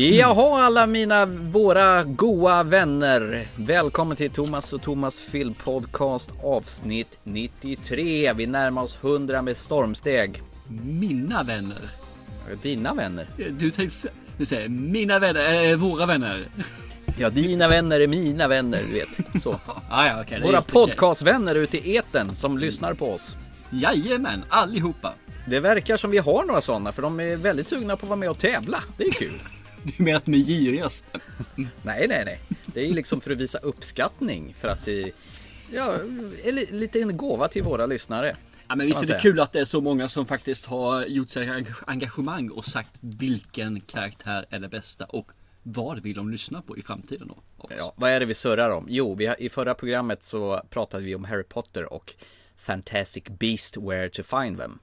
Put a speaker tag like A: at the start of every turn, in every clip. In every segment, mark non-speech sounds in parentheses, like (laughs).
A: Jaha alla mina, våra goa vänner. Välkommen till Thomas och Thomas filmpodcast avsnitt 93. Vi närmar oss 100 med stormsteg.
B: Mina vänner.
A: Dina vänner.
B: Du tänkte du säger mina vänner, äh, våra vänner.
A: Ja, dina vänner är mina vänner, du vet. Så.
B: ah, (laughs) ja, okay,
A: Våra podcastvänner ute i eten som lyssnar på oss.
B: Jajamän, allihopa.
A: Det verkar som vi har några sådana, för de är väldigt sugna på att vara med och tävla. Det är kul.
B: Du menar att de är giriga?
A: nej, nej, nej. Det är ju liksom för att visa uppskattning för att det ja, är lite en gåva till våra lyssnare.
B: Ja, men visst är det kul att det är så många som faktiskt har gjort sig engagemang och sagt vilken karaktär är det bästa och vad vill de lyssna på i framtiden då?
A: Ja, vad är det vi surrar om? Jo, vi har, i förra programmet så pratade vi om Harry Potter och Fantastic Beast Where to Find Them.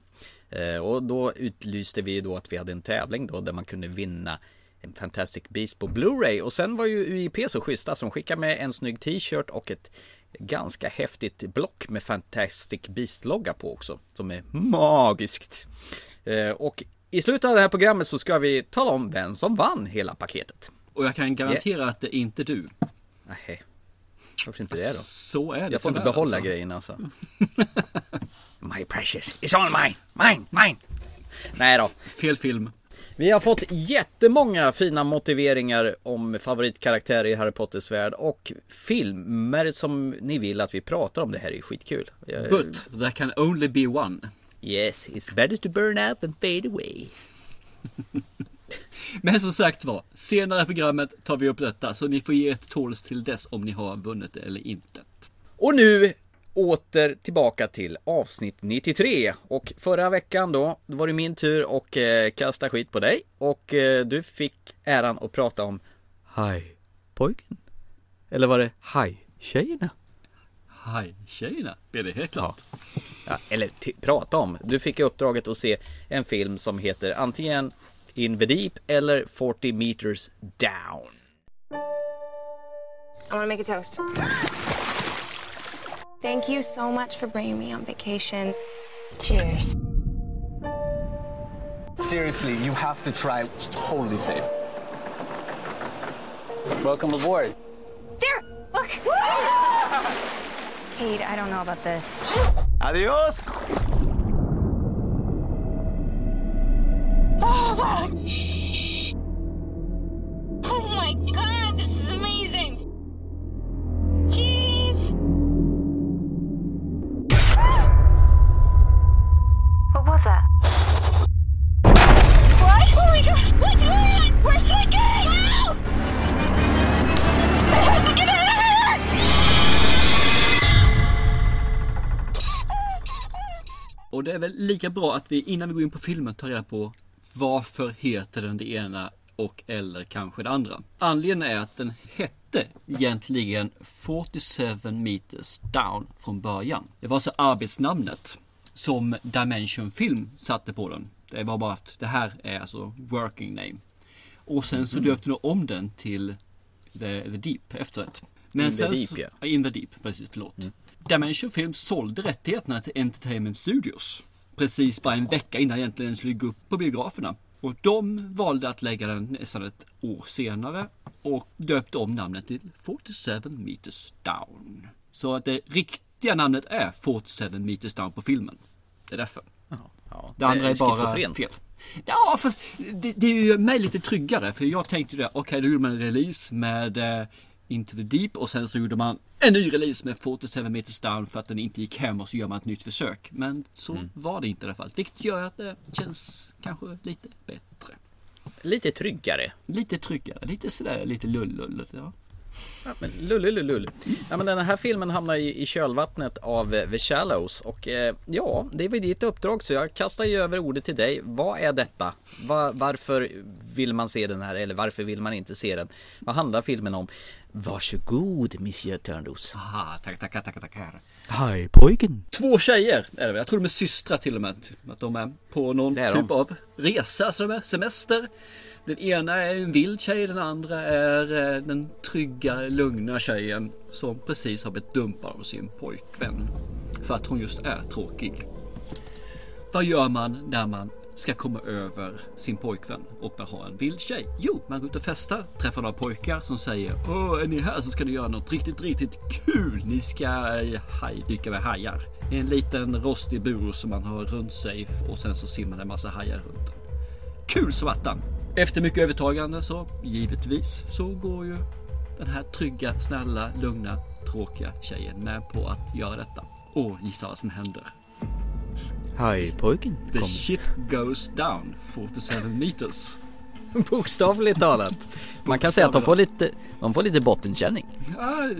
A: Eh, och då utlyste vi då att vi hade en tävling då där man kunde vinna Fantastic Beast på Blu-ray och sen var ju UIP så schyssta som skickade med en snygg t-shirt och ett ganska häftigt block med Fantastic Beast-logga på också som är magiskt. Eh, och i slutet av det här programmet så ska vi tala om vem som vann hela paketet.
B: Och jag kan garantera yeah. att det är inte du.
A: Nej. Varför inte det då?
B: Så är det.
A: Jag får inte behålla alltså. grejerna alltså. (laughs) My precious, it's all mine, mine, mine. Nej då.
B: Fel film.
A: Vi har fått jättemånga fina motiveringar om favoritkaraktärer i Harry Potters värld och filmer som ni vill att vi pratar om. Det här är ju skitkul.
B: But there can only be one.
A: Yes, it's better to burn out than fade away. (laughs)
B: Men som sagt var, senare i programmet tar vi upp detta så ni får ge ett tåls till dess om ni har vunnit det eller inte.
A: Och nu åter tillbaka till avsnitt 93 och förra veckan då, då var det min tur och eh, kasta skit på dig och eh, du fick äran att prata om Haj-pojken. Eller var det Haj-tjejerna?
B: Haj-tjejerna, blir det helt klart.
A: Ja. ja eller prata om. Du fick uppdraget att se en film som heter antingen In the Deep eller 40 meters down.
C: I wanna make a toast. Thank you so much for bringing me on vacation. Cheers.
D: Seriously, you have to try. It's totally safe. Welcome aboard.
C: There! Look! Kate, I don't know about this.
D: Adios!
E: Oh my god, oh,
B: Och det är väl lika bra att vi innan vi går in på filmen tar reda på varför heter den det ena och eller kanske det andra. Anledningen är att den hette egentligen 47 meters down från början. Det var så arbetsnamnet som Dimension Film satte på den. Det var bara att det här är alltså working name. Och sen så mm. döpte de om den till The, the Deep efterrätt.
A: Men in sen the Deep så, ja.
B: In the Deep, precis, förlåt. Mm. Dimension Film sålde rättigheterna till Entertainment Studios. Precis bara en vecka innan egentligen den skulle gå upp på biograferna. Och de valde att lägga den nästan ett år senare och döpte om namnet till 47 meters down. Så att det riktiga namnet är 47 meters down på filmen. Det är därför. Ja, det andra är bara fel. Ja, fast det, det är ju mig lite tryggare för jag tänkte det. Okej, okay, då gjorde man en release med uh, Into the Deep och sen så gjorde man en ny release med 47 meters down för att den inte gick hem och så gör man ett nytt försök. Men så mm. var det inte i alla fall. Vilket gör att det känns kanske lite bättre.
A: Lite tryggare.
B: Lite tryggare, lite sådär lite lullull. Ja.
A: Ja, men lull, Ja, men den här filmen hamnar i, i kölvattnet av eh, The Shallows och eh, ja, det var ditt uppdrag så jag kastar ju över ordet till dig. Vad är detta? Va, varför vill man se den här eller varför vill man inte se den? Vad handlar filmen om? Varsågod, Monsieur Törnros.
B: Aha, tack, tackar, tackar, tackar.
A: Hej pojken.
B: Två tjejer är det Jag tror de är systrar till och med. Att de är på någon typ de. av resa, alltså de är semester. Den ena är en vild tjej, den andra är eh, den trygga, lugna tjejen som precis har blivit dumpad av sin pojkvän. För att hon just är tråkig. Vad gör man när man ska komma över sin pojkvän och man har en vild tjej? Jo, man går ut och festar, träffar några pojkar som säger Åh, är ni här så ska ni göra något riktigt, riktigt kul. Ni ska haj, dyka med hajar. I en liten rostig bur som man har runt sig och sen så simmar det en massa hajar runt den. Kul som attan! Efter mycket övertagande så givetvis så går ju den här trygga, snälla, lugna, tråkiga tjejen med på att göra detta. Och gissa vad som händer.
A: Hajpojken
B: The
A: kommer.
B: shit goes down 47 meters. (laughs)
A: Bokstavligt talat. Man kan säga att de får lite, de får lite bottenkänning.
B: Ja,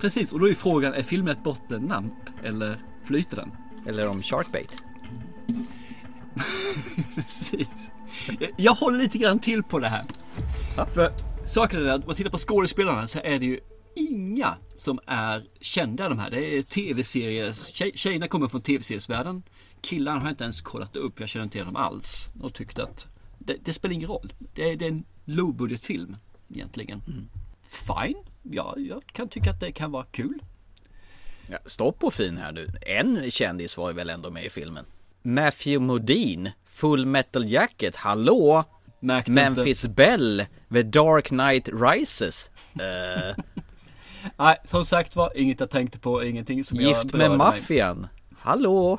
B: precis, och då är frågan, är filmen ett bottennamn eller flyter den?
A: Eller om Sharkbait. (laughs)
B: Precis. Jag håller lite grann till på det här. För saken är att om man tittar på skådespelarna så är det ju inga som är kända de här. Det är tv-series. Tjej, tjejerna kommer från tv-seriesvärlden. Killarna har jag inte ens kollat upp. Jag känner inte till dem alls. Och tyckte att det, det spelar ingen roll. Det är, det är en low budget film egentligen. Fine. Ja, jag kan tycka att det kan vara kul.
A: Ja, stopp på fin här nu. En kändis var ju väl ändå med i filmen. Matthew Modine, Full Metal Jacket, hallå?
B: Märkte
A: Memphis Bell, The Dark Knight Rises. (laughs) Eh,
B: Nej, som sagt var, inget jag tänkte på, ingenting som jag
A: gift med maffian. Hallå?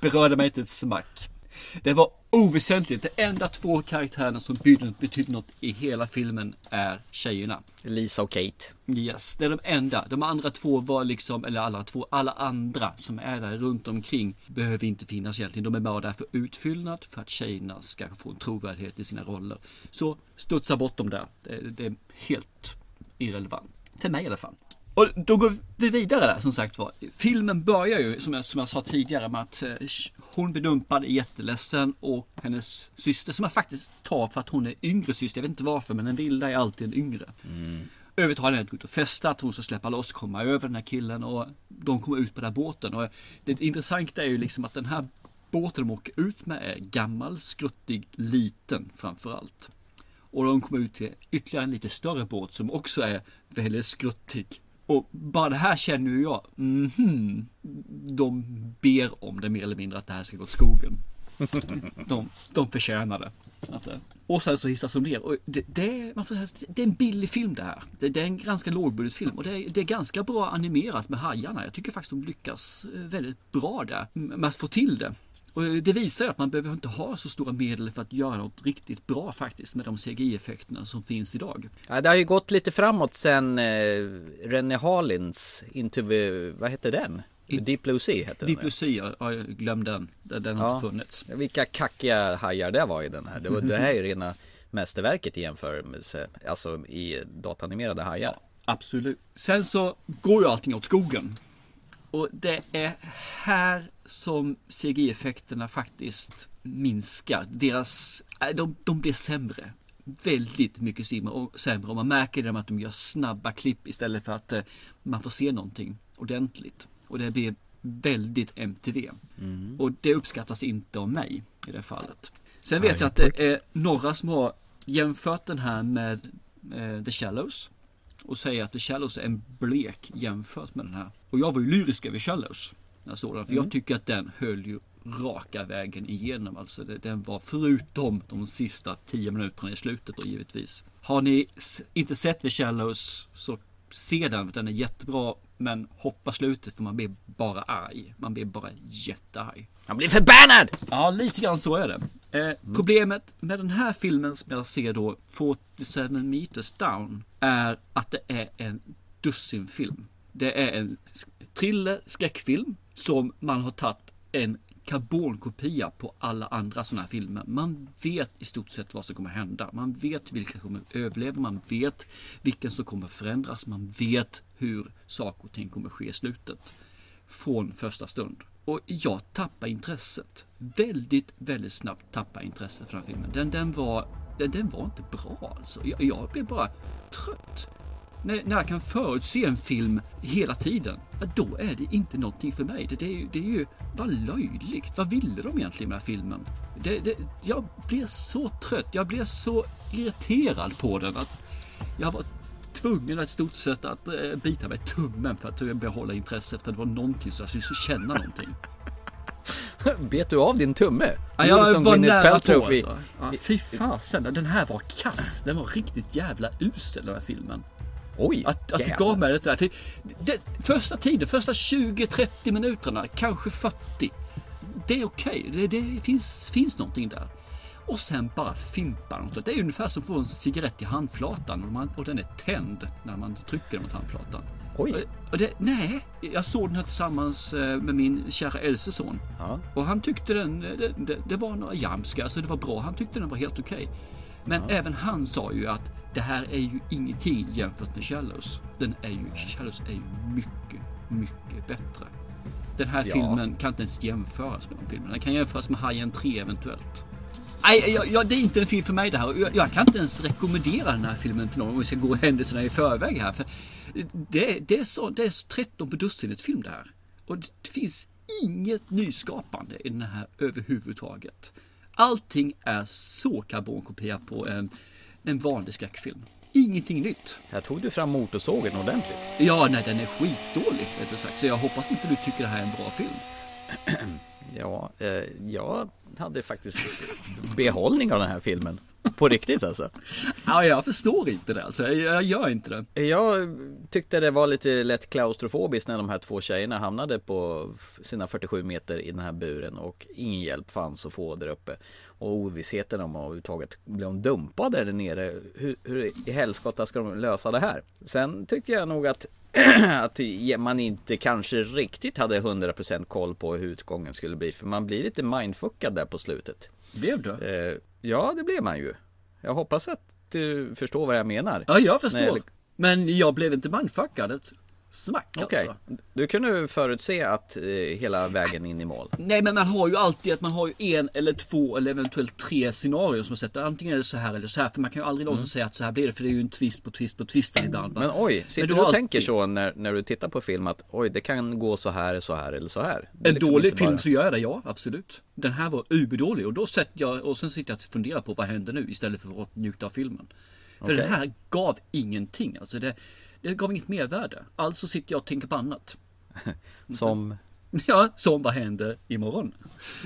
B: Berörde mig inte ett smack. Det var oväsentligt. De enda två karaktärerna som betydde, något i hela filmen är tjejerna.
A: Lisa och Kate.
B: Yes, det är de enda. De andra två var liksom, eller alla två, alla andra som är där runt omkring behöver inte finnas egentligen. De är bara där för utfyllnad för att tjejerna ska få en trovärdighet i sina roller. Så studsa bort dem där. Det, det är helt irrelevant. För mig i alla fall. Och då går vi vidare där som sagt var. Filmen börjar ju som jag, som jag sa tidigare med att eh, hon blir dumpad, är jätteledsen och hennes syster som jag faktiskt tar för att hon är yngre syster. Jag vet inte varför men en vilda är alltid en yngre. Övertalar henne att gå ut och festa, att hon ska släppa loss, komma över den här killen och de kommer ut på den här båten. Och det intressanta är ju liksom att den här båten de åker ut med är gammal, skruttig, liten framförallt. Och de kommer ut till ytterligare en lite större båt som också är väldigt skruttig. Och bara det här känner ju jag, mhm, de ber om det mer eller mindre att det här ska gå åt skogen. (laughs) De, de förtjänar det. Och sen så hissas de ner. Och det, det, man får säga, det är en billig film det här. Det, det är en ganska lågbudgetfilm och det är, det är ganska bra animerat med hajarna. Jag tycker faktiskt de lyckas eh, väldigt bra där med att få till det. Och det visar ju att man behöver inte ha så stora medel för att göra något riktigt bra faktiskt med de CGI-effekterna som finns idag.
A: Ja, det har ju gått lite framåt sen eh, René Harlins the, vad hette den?
B: In-
A: Deep Blue Sea hette den.
B: Deep Blue Sea, ja, jag glömde den. Den har
A: Ja.
B: inte funnits.
A: ja. Vilka kackiga hajar det var i den här. Det, var, det här är ju (laughs) rena mästerverket i jämförelse, alltså i datanimerade hajar.
B: Absolut. Sen så går ju allting åt skogen. Och det är här som CGI-effekterna faktiskt minskar. Deras, äh, de, de blir sämre. Väldigt mycket sämre och, man märker det med att de gör snabba klipp istället för att eh, man får se någonting ordentligt. Och det blir väldigt MTV. Och det uppskattas inte av mig i det fallet. Sen vet jag att det är några som har jämfört den här med eh, The Shallows och säger att The Shallows är en blek jämfört med den här. Och jag var ju lyrisk över Shallows. När jag såg den, för jag tycker att den höll ju raka vägen igenom. Alltså den var förutom de sista tio minuterna i slutet då givetvis. Har ni inte sett The Shallows så se den, den är jättebra. Men hoppa slutet för man blir bara arg. Man blir bara jättearg.
A: Han blir förbannad!
B: Ja, lite grann så är det. Eh, Problemet med den här filmen som jag ser då, 47 meters down, är att det är en dussinfilm. Det är en thriller, skräckfilm, som man har tagit en karbonkopia på alla andra sådana här filmer. Man vet i stort sett vad som kommer hända. Man vet vilka som kommer överleva, man vet vilken som kommer förändras, man vet hur saker och ting kommer ske i slutet från första stund. Och jag tappade intresset. Väldigt, väldigt snabbt tappade intresset för den här filmen. Den, den, var, den, den var inte bra alltså. Jag, jag blev bara trött. När, när jag kan förutse en film hela tiden, då är det inte någonting för mig. Det, det, är, ju- det är ju bara löjligt. Vad ville de egentligen med den här filmen? Det, det, jag blev så trött, jag blev så irriterad på den att jag var tvungen att stort sett att eh, bita mig i tummen för att behålla intresset. För det var någonting så jag skulle känna någonting. (laughs)
A: Bet du av din tumme?
B: Ja, jag var nära på
A: Paltrow i-
B: alltså. Ja, fy fasen, den här var kass. Den var riktigt jävla usel den här filmen.
A: Oj,
B: Att, att du gav mig det där. För det, första tiden, första 20-30 minuterna, kanske 40. Det är okej, det, det finns, finns någonting där. Och sen bara fimpar något. Det är ungefär som att få en cigarett i handflatan och, man, och den är tänd när man trycker den mot handflatan.
A: Oj.
B: Och, det, nej, jag såg den här tillsammans eh, med min kära äldste son.
A: Ja.
B: Och han tyckte den, det, det, det var några jamska, alltså det var bra. Han tyckte den var helt okej. Men även han sa ju att det här är ju ingenting jämfört med Shallows. Den är ju, Shallows är ju mycket, mycket bättre. Den här
A: Ja.
B: filmen kan inte ens jämföras med den filmen. Den kan jämföras med Hajen 3 eventuellt. Nej, jag, jag, det är inte en film för mig det här. Jag, jag kan inte ens rekommendera den här filmen till någon om vi ska gå händelserna i förväg här. För det, det, är så, det är så 13 på dussinet film det här. Och det finns inget nyskapande i den här överhuvudtaget. Allting är så karbonkopia på en, en vanlig skräckfilm. Ingenting nytt.
A: Här tog du fram motorsågen ordentligt.
B: Ja, nej, den är skitdålig. rättare sagt. Så jag hoppas inte du tycker det här är en bra film. (clears throat)
A: Ja, eh, jag hade faktiskt behållning av den här filmen. På riktigt alltså.
B: Ja, jag förstår inte det. Alltså, jag, gör inte det.
A: Jag tyckte det var lite lätt klaustrofobiskt när de här två tjejerna hamnade på sina 47 meter i den här buren och ingen hjälp fanns att få där uppe. Och ovissheten om att överhuvudtaget blir de dumpade där nere. Hur, hur i helskotta ska de lösa det här? Sen tycker jag nog att (clears throat) att man inte kanske riktigt hade 100% koll på hur utgången skulle bli för man blir lite mindfuckad där på slutet.
B: Blev du?
A: Eh, ja, det blev man ju. Jag hoppas att du förstår vad jag menar.
B: Ja, jag förstår.
A: Nej,
B: Men jag blev inte mindfuckad. Ett smack
A: Okej,
B: alltså.
A: du kunde förutse att eh, hela vägen in i mål.
B: Nej men man har ju alltid att man har ju en eller två eller eventuellt tre scenarier som man sätter. Antingen är det så här eller så här. För man kan ju aldrig någonsin säga att så här blir det. För det är ju en twist på twist på twist ibland. va?
A: Men oj, sitter
B: du
A: du och tänker
B: alltid-
A: så när, när du tittar på film att oj, det kan gå så här, så här eller så här?
B: En
A: liksom
B: dålig
A: inte
B: film
A: bara-
B: så gör jag det, ja absolut. Den här var uberdålig och då sätter jag och sen sitter jag och funderar på vad händer nu istället för att njuta av filmen. För
A: Okej.
B: den här gav ingenting. Alltså det, det gav inget mervärde. Alltså sitter jag och tänker på annat. (laughs)
A: Som,
B: Ja, som vad händer imorgon?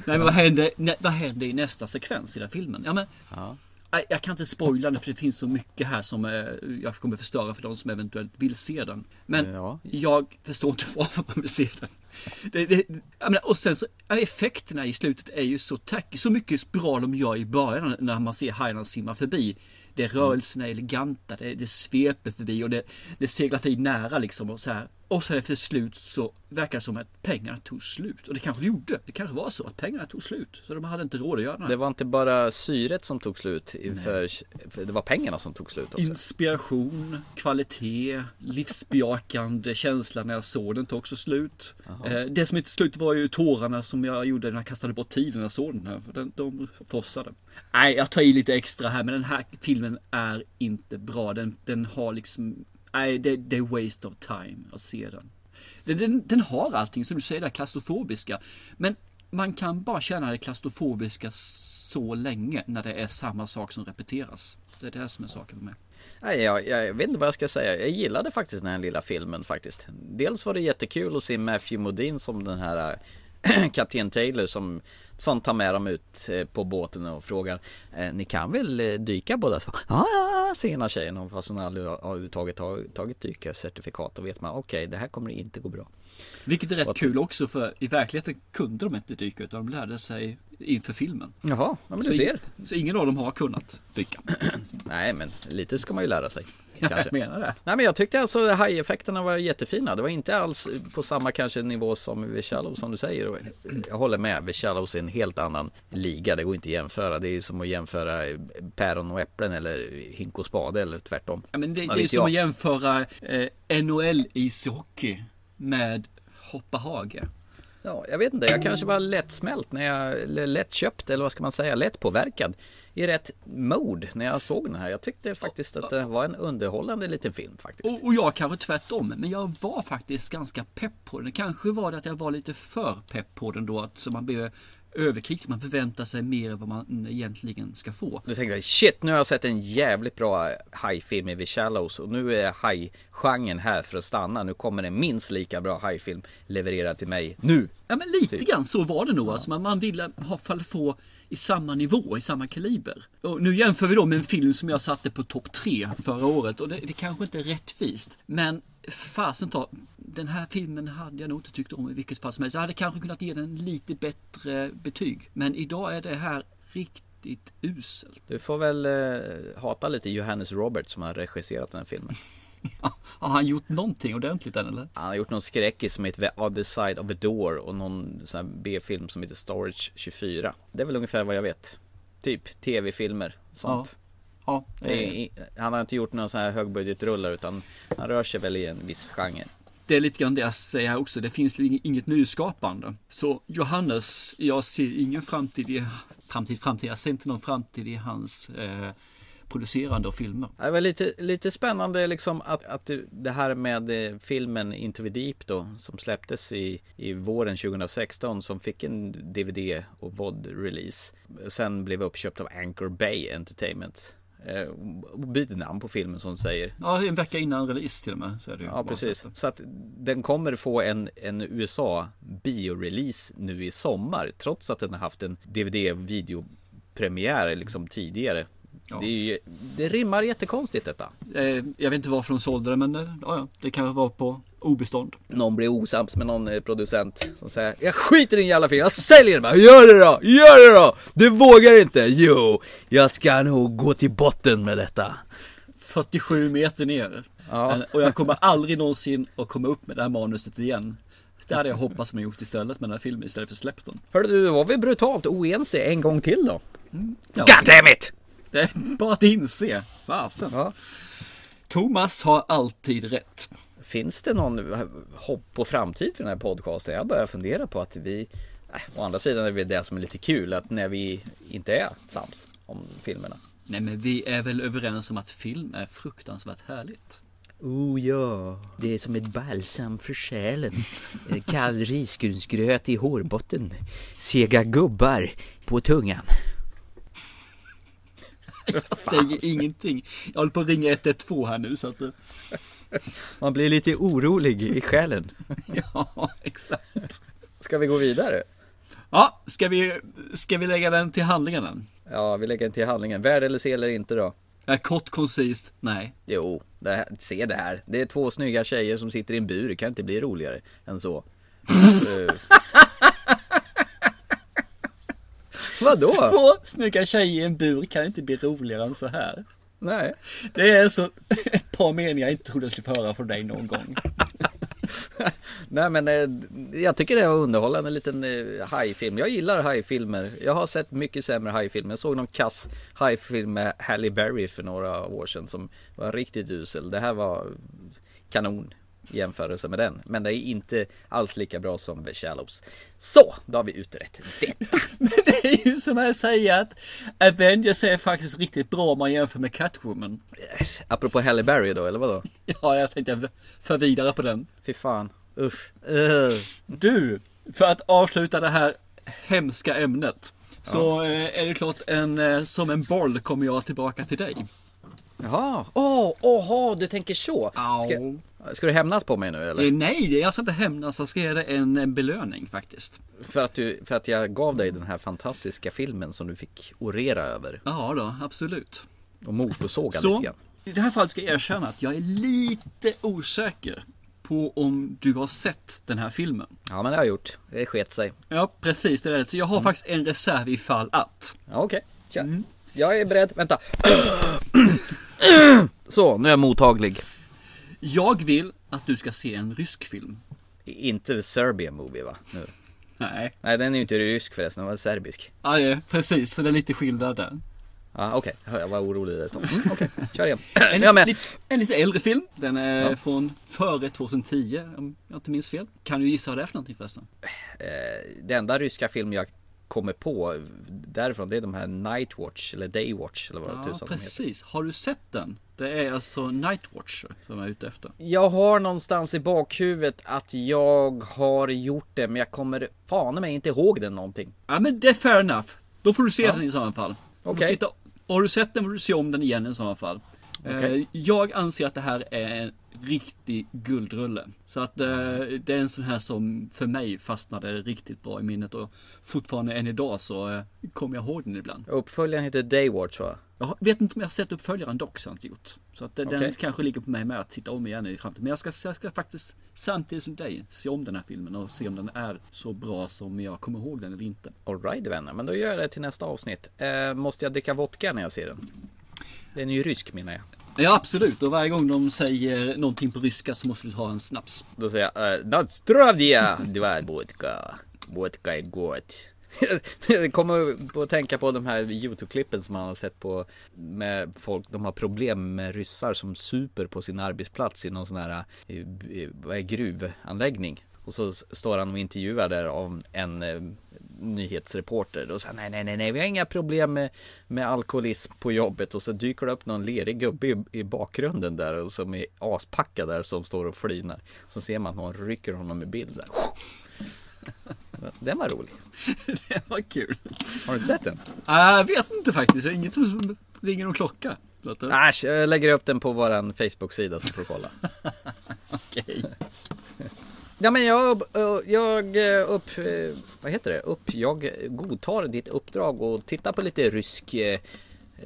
B: Nej men vad händer, vad händer i nästa sekvens i den här filmen? Ja, men, Nej, Jag kan inte spoila den för det finns så mycket här som eh, jag kommer förstöra för de som eventuellt vill se den. Men
A: Ja.
B: jag förstår inte (laughs) varför man vill se den. Det, det, menar, och sen så ja, effekterna i slutet är ju så tacky. Så mycket bra de gör i början när man ser hajarna simma förbi. Det rörelserna är eleganta, det, det sveper förbi och det, det seglar förbi nära liksom och så här. Och sen efter slut så verkar det som att pengarna tog slut. Och det kanske det gjorde. Det kanske var så att pengarna tog slut. Så de hade inte råd att göra här.
A: det var inte bara syret som tog slut, i- för, för det var pengarna som tog slut också.
B: Inspiration, kvalitet, livsbejakande känsla när jag såg den tog också slut. Eh, det som inte slut var ju tårarna som jag gjorde när jag kastade bort tiden när jag såg den här. För den, de fossade. Nej, jag tar i lite extra här men den här filmen är inte bra. Den, den har liksom, nej det, det är waste of time att se den. Den, den. den har allting som du säger, det här klaustrofobiska. Men man kan bara känna det klaustrofobiska så länge när det är samma sak som repeteras. Det är det som är saken med mig.
A: Nej, jag, jag vet inte vad jag ska säga. Jag gillade faktiskt den här lilla filmen faktiskt. Dels var det jättekul att se Matthew Modine som den här äh, (clears throat) Kapten Taylor som, som tar med dem ut eh, på båten och frågar eh, Ni kan väl eh, dyka båda två? (laughs) Ja, ja, säger ena tjejen och fast hon aldrig har har överhuvudtaget tagit, dykarcertifikat. Då vet man, okej, det här kommer inte gå bra.
B: Vilket är rätt kul också för i verkligheten kunde de inte dyka utan de lärde sig inför filmen.
A: Jaha, ja, men
B: så,
A: du ser.
B: så ingen av dem har kunnat dyka. (clears throat)
A: Nej, men lite ska man ju lära sig. (laughs)
B: Jag
A: Kanske.
B: menar det.
A: Nej men jag tyckte alltså hajeffekterna var jättefina. Det var inte alls på samma kanske nivå som The Shallows som du säger. Jag håller med, The Shallows är en helt annan liga. Det går inte att jämföra. Det är som att jämföra päron och äpplen eller hink och spade eller tvärtom.
B: Ja, men det, det är som
A: jag?
B: att jämföra eh, NHL ishockey med hoppa hage.
A: Ja, jag vet inte. Jag kanske var lättsmält när jag, eller lättköpt eller vad ska man säga, lätt påverkad i rätt mode när jag såg den här. Jag tyckte faktiskt att det var en underhållande liten film faktiskt.
B: Och, och jag kanske tvärtom, men jag var faktiskt ganska pepp på den. Kanske var det att jag var lite för pepp på den då, att så man blev överkrigs. Man förväntar sig mer än vad man egentligen ska få.
A: Du tänkte shit, nu har jag sett en jävligt bra hajfilm i The Shallows och nu är hajgenren här för att stanna. Nu kommer en minst lika bra hajfilm levererad till mig nu.
B: Ja men lite grann så var det nog. Alltså, man, man ville ha fall få i samma nivå, i samma kaliber. Och nu jämför vi då med en film som jag satte på topp tre förra året och det, det kanske inte är rättvist. Men fasen ta, den här filmen hade jag nog inte tyckt om i vilket fall som helst. Jag hade kanske kunnat ge den lite bättre betyg. Men idag är det här riktigt uselt.
A: Du får väl eh, hata lite Johannes Robert som har regisserat den här filmen. (laughs)
B: Har han gjort någonting ordentligt än eller?
A: Han har gjort någon skräckis som heter The Other Side of the Door och någon sån här B-film som heter Storage 24. Det är väl ungefär vad jag vet. Typ tv-filmer, sånt.
B: Ja,
A: Det är, i- han har inte gjort någon sån här högbudgetrullar utan han rör sig väl i en viss genre.
B: det är lite grann det jag säger här också. Det finns inget nyskapande. Så Johannes, jag ser ingen framtid i framtid, framtid. Jag ser inte någon framtid i hans eh, producerande av filmer.
A: Det var lite, lite spännande liksom att, att det- det här med eh, filmen Into the Deep då som släpptes i, i våren 2016 som fick en DVD och VOD-release. Sen blev uppköpt av Anchor Bay Entertainment. Eh, och byter namn på filmen som säger.
B: Ja, en vecka innan release till och med. Så är det
A: Ja precis.
B: så att-
A: den kommer få en, en USA biorelease nu i sommar. Trots att den har haft en DVD-videopremiär liksom tidigare.
B: Ja.
A: Det, ju, det rimmar jättekonstigt detta.
B: Eh, jag vet inte varför de sålde det men eh, ja, det kanske var på obestånd.
A: Någon blir osams med någon eh, producent som säger Jag skiter i din jävla film, jag säljer den bara Gör det då, gör det då! Du vågar inte? Jo, jag ska nog gå till botten med detta
B: 47 meter ner.
A: Ja.
B: Och jag kommer aldrig någonsin att komma upp med det här manuset igen. Det hade jag hoppats man gjort istället med den här filmen istället för släppt den.
A: Hörde du, var vi brutalt oense en gång till då?
B: Ja,
A: God damn it!
B: Det är bara att inse. Fasen.
A: Ja.
B: Thomas har alltid rätt.
A: Finns det någon hopp på framtid för den här podcasten? Jag börjar fundera på att vi äh, Å andra sidan är det det som är lite kul att när vi inte är sams om filmerna
B: Nej men vi är väl överens om att film är fruktansvärt härligt.
A: Oh ja, det är som ett balsam för själen. Eh, Kall risgrynsgröt i hårbotten. Sega gubbar på tungan.
B: Jag säger ingenting. Jag håller på att ringa 112 här nu så att...
A: Man blir lite orolig i själen. (laughs)
B: Ja, exakt.
A: Ska vi gå vidare?
B: Ja, ska vi, ska vi lägga den till handlingarna?
A: Ja, vi lägger den till handlingen. Värd eller se eller inte då?
B: Ja, kort, koncist, nej.
A: Jo, det här, se det här. Det är två snygga tjejer som sitter i en bur. Det kan inte bli roligare än så. (laughs) Eh. (laughs) Vadå?
B: Två snygga tjejer i en bur kan inte bli roligare än så här.
A: Nej.
B: Det är så (laughs) ett par meningar jag inte trodde jag skulle få höra från dig någon gång. (laughs)
A: Nej men eh, jag tycker det är underhållande en liten eh, hajfilm. Jag gillar hajfilmer. Jag har sett mycket sämre hajfilmer. Jag såg någon kass hajfilm med Halle Berry för några år sedan som var riktigt usel. Det här var kanon jämförelse med den. Men det är inte alls lika bra som The Shallows. Så, då har vi utrett det. (laughs)
B: Det är ju som att säga att Avengers är faktiskt riktigt bra om man jämför med Catwoman.
A: Apropå Halle Berry då, eller vadå? (laughs)
B: Ja, jag tänkte för vidare på den.
A: Fy fan, usch. Uh.
B: Du, för att avsluta det här hemska ämnet. Så eh, är det klart en, eh, som en boll kommer jag tillbaka till dig.
A: Jaha, åh, åh, du tänker så. Ska, ska du hämnas på mig nu eller?
B: Eh, Nej, jag ska inte hämnas. Jag ska ge dig en, belöning faktiskt.
A: För att, du, för att jag gav dig den här fantastiska filmen som du fick orera över
B: Ja då, absolut.
A: och motorsåga
B: Så,
A: lite grann.
B: i det här fallet ska jag erkänna att jag är lite osäker på om du har sett den här filmen.
A: Ja men det har jag gjort, det sket sig.
B: Ja, precis. Det är det. Så jag har faktiskt en reserv ifall att.
A: Ja, Okej, kör.
B: Mm.
A: Jag är beredd, vänta. (clears throat) Så, nu är jag mottaglig.
B: Jag vill att du ska se en rysk film.
A: Inte The Serbian Movie va? Nu.
B: Nej.
A: Nej den är ju inte rysk förresten, den var serbisk.
B: Ja, ja, precis. Så det är lite skillnad där.
A: Ja okej, jag var orolig där tag. mm, (laughs) Okej, kör igen.
B: En,
A: Jag med.
B: lite, en lite äldre film. Den är
A: Ja.
B: från före 2010 om jag inte minns fel. Kan du gissa vad det är för någonting förresten?
A: Eh, Det enda ryska film jag kommer på därifrån. Det är de här Nightwatch eller Daywatch eller vad
B: Ja,
A: tusan
B: precis. Har du sett den? Det är alltså Nightwatcher som jag är ute efter.
A: Jag har någonstans i bakhuvudet att jag har gjort det men jag kommer fan mig inte ihåg den någonting.
B: Ja men det är fair enough. Då får du se den i sådana fall.
A: Okej.
B: Titta- Har du sett den får du se om den igen i sådana fall.
A: Okej.
B: Eh, Jag anser att det här är riktig guldrulle. Så att eh, det är en sån här som för mig fastnade riktigt bra i minnet och fortfarande än idag så eh, kommer jag ihåg den ibland.
A: Uppföljaren heter Daywatch va?
B: Jag vet inte om jag har sett uppföljaren dock så har jag inte gjort. Så att eh, den
A: Okej.
B: kanske ligger på mig med att titta om igen i framtiden. Men jag ska, jag ska faktiskt samtidigt som dig se om den här filmen och se om den är så bra som jag kommer ihåg den eller inte.
A: Alright vänner, men då gör jag det till nästa avsnitt. Eh, måste jag dricka vodka när jag ser den? Den är ju rysk menar jag.
B: Ja absolut och varje gång de säger någonting på ryska så måste du ta en snaps.
A: Då säger jag eh, Nadstravdia, du är vodka. Vodka är gott. (laughs) Jag kommer på att tänka på de här Youtube-klippen som man har sett på med folk, de har problem med ryssar som super på sin arbetsplats i någon sån här, eh, eh, vad är gruvanläggning. Och så står han och intervjuar där av en eh, nyhetsreporter och säger nej, nej, nej, nej, vi har inga problem med, med alkoholism på jobbet och så dyker det upp någon lerig gubbe i, i bakgrunden där och som är aspackad där som står och flinar. Så ser man hon rycker honom i bild där. (laughs) Den var rolig. (laughs)
B: Det var kul.
A: Har du inte sett den?
B: Jag vet inte faktiskt, jag har inget som ringer någon klocka. Låter?
A: Äsch, jag lägger upp den på våran Facebook-sida så får du kolla. (laughs)
B: Okej.
A: Ja men jag, jag upp, vad heter det, upp, jag godtar ditt uppdrag och titta på lite rysk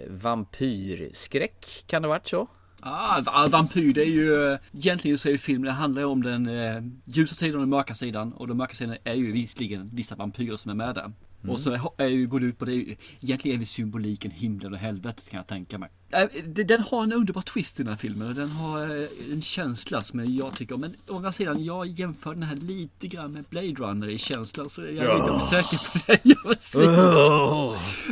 A: vampyrskräck. Kan det varit så?
B: Ah, ah, vampyr, det är ju egentligen så är ju filmen, det handlar ju om den eh, ljusa sidan och den mörka sidan. Och den mörka sidan är ju visserligen vissa vampyrer som är med där. Och så är, går det ut på det, egentligen är vi symboliken himlen och helvetet kan jag tänka mig. Det- Den har en underbar twist i den här filmen och den har eh, en känsla som jag tycker om. Men å andra sidan, jag jämför den här lite grann med Blade Runner i känslan så jag är lite osäker på det. Ja, precis.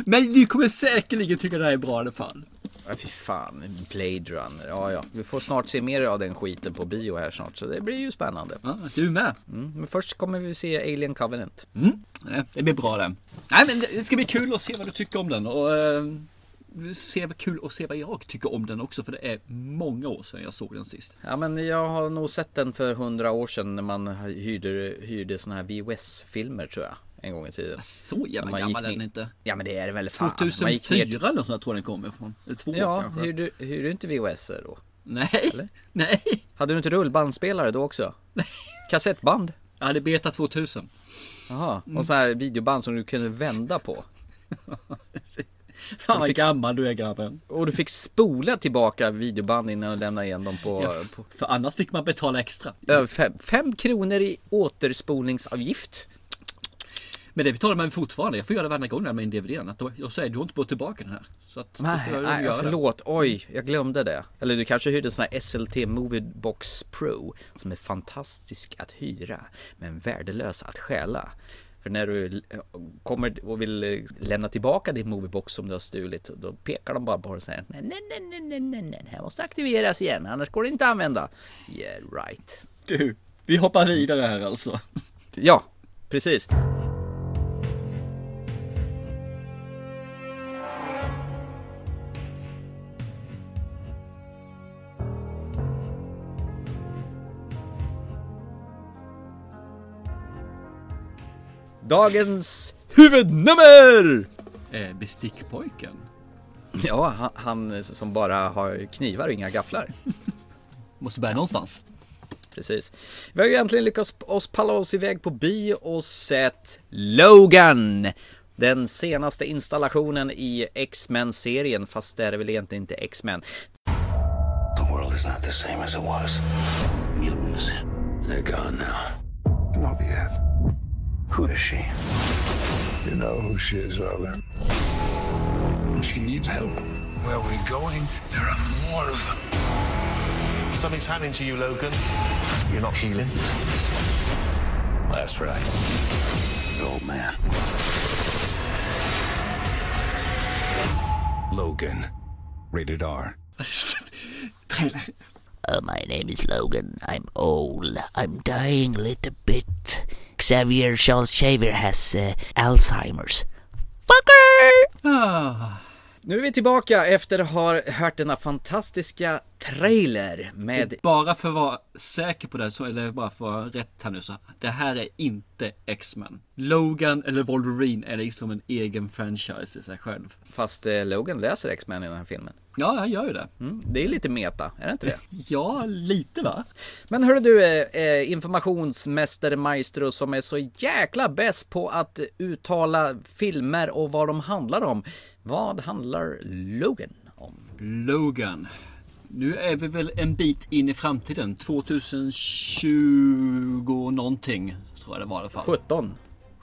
B: Men du kommer säkerligen tycka det här är bra i alla fall.
A: Ja, fy fan, Blade Runner. Ja, ja. Vi får snart se mer av den skiten på bio här snart. Så det blir ju spännande.
B: Ja, du med.
A: Mm. Men först kommer vi se Alien Covenant.
B: Mm, det- blir bra det. Nej men det ska bli kul att se vad du tycker om den och eh, kul att se vad jag tycker om den också för det är många år sedan jag såg den sist.
A: Ja men jag har nog sett den för hundra år sedan när man hyrde, hyrde såna här VHS-filmer tror jag. En gång i tiden.
B: Så jävla
A: Man
B: gammal är den inte.
A: Ja men det är det väl fan. Man gick
B: 2004
A: ner-
B: eller sånt tror jag den kommer ifrån. Eller två
A: Ja,
B: kanske.
A: hyrde, hyrde du inte VHS då?
B: Nej,
A: Eller?
B: nej.
A: Hade du inte rullbandspelare då också? Kassettband?
B: Jag hade Beta 2000.
A: Jaha, och så här videoband som du kunde vända på. (laughs)
B: Fan vad gammal du är grabben.
A: Och du fick spola tillbaka videoband innan du lämnade igen dem på,
B: Ja, för annars fick man betala extra.
A: Fem, fem kronor i återspolningsavgift.
B: Men det betalar man fortfarande. Jag får göra det varje gång med en DVD. Att jag säger du har inte fått tillbaka den här. Så att,
A: Nej,
B: jag
A: nej
B: det.
A: förlåt. Oj, jag glömde det. Eller du kanske hyrde en sån här SLT Moviebox Pro som är fantastisk att hyra men värdelös att stjäla. För när du eh, kommer och vill eh, lämna tillbaka din Moviebox som du har stulit då pekar de bara på det och säger nej, nej, nej, nej, nej, nej, nej, här måste aktiveras igen annars går det inte att använda. Yeah, right.
B: Du, vi hoppar vidare här alltså.
A: Ja, precis. Dagens huvudnummer!
B: Eh, bestickpojken.
A: Ja, han, han som bara har knivar och inga gafflar. (laughs)
B: Måste börja någonstans.
A: Precis. Vi har ju äntligen lyckats oss palla oss iväg på bio och sett Logan. Den senaste installationen i X-Men-serien, fast det är väl egentligen inte X-Men.
F: The world is not the same as it was. Mutants, they're gone now.
G: Not yet.
F: Who is she?
G: You know who she is, Logan. She needs help. Where we're going, there are more of them.
D: Something's happening to you, Logan. You're not healing.
F: That's right. The old man.
G: Logan. Rated R. (laughs)
H: Uh, my name is Logan. I'm old. I'm dying a little bit. Xavier Charles Xavier has uh, Alzheimer's. Fucker!
B: Ah,
A: Nu är vi tillbaka efter att ha hört denna fantastiska trailer med
B: bara för att vara säker på det så är det bara för att vara rätt här nu så. Det här är inte X-Men. Logan eller Wolverine är liksom en egen franchise i sig själv.
A: Fast eh, Logan läser X-Men i den här filmen.
B: Ja, han gör ju det.
A: Mm, det är lite meta, är det inte det? (laughs)
B: Ja, lite va?
A: Men hörru du, eh, eh, informationsmästare Maestro som är så jäkla bäst på att uttala filmer och vad de handlar om. Vad handlar Logan om?
B: Logan. Nu är vi väl en bit in i framtiden. 2020 någonting. Tror jag det var i alla fall.
A: 17.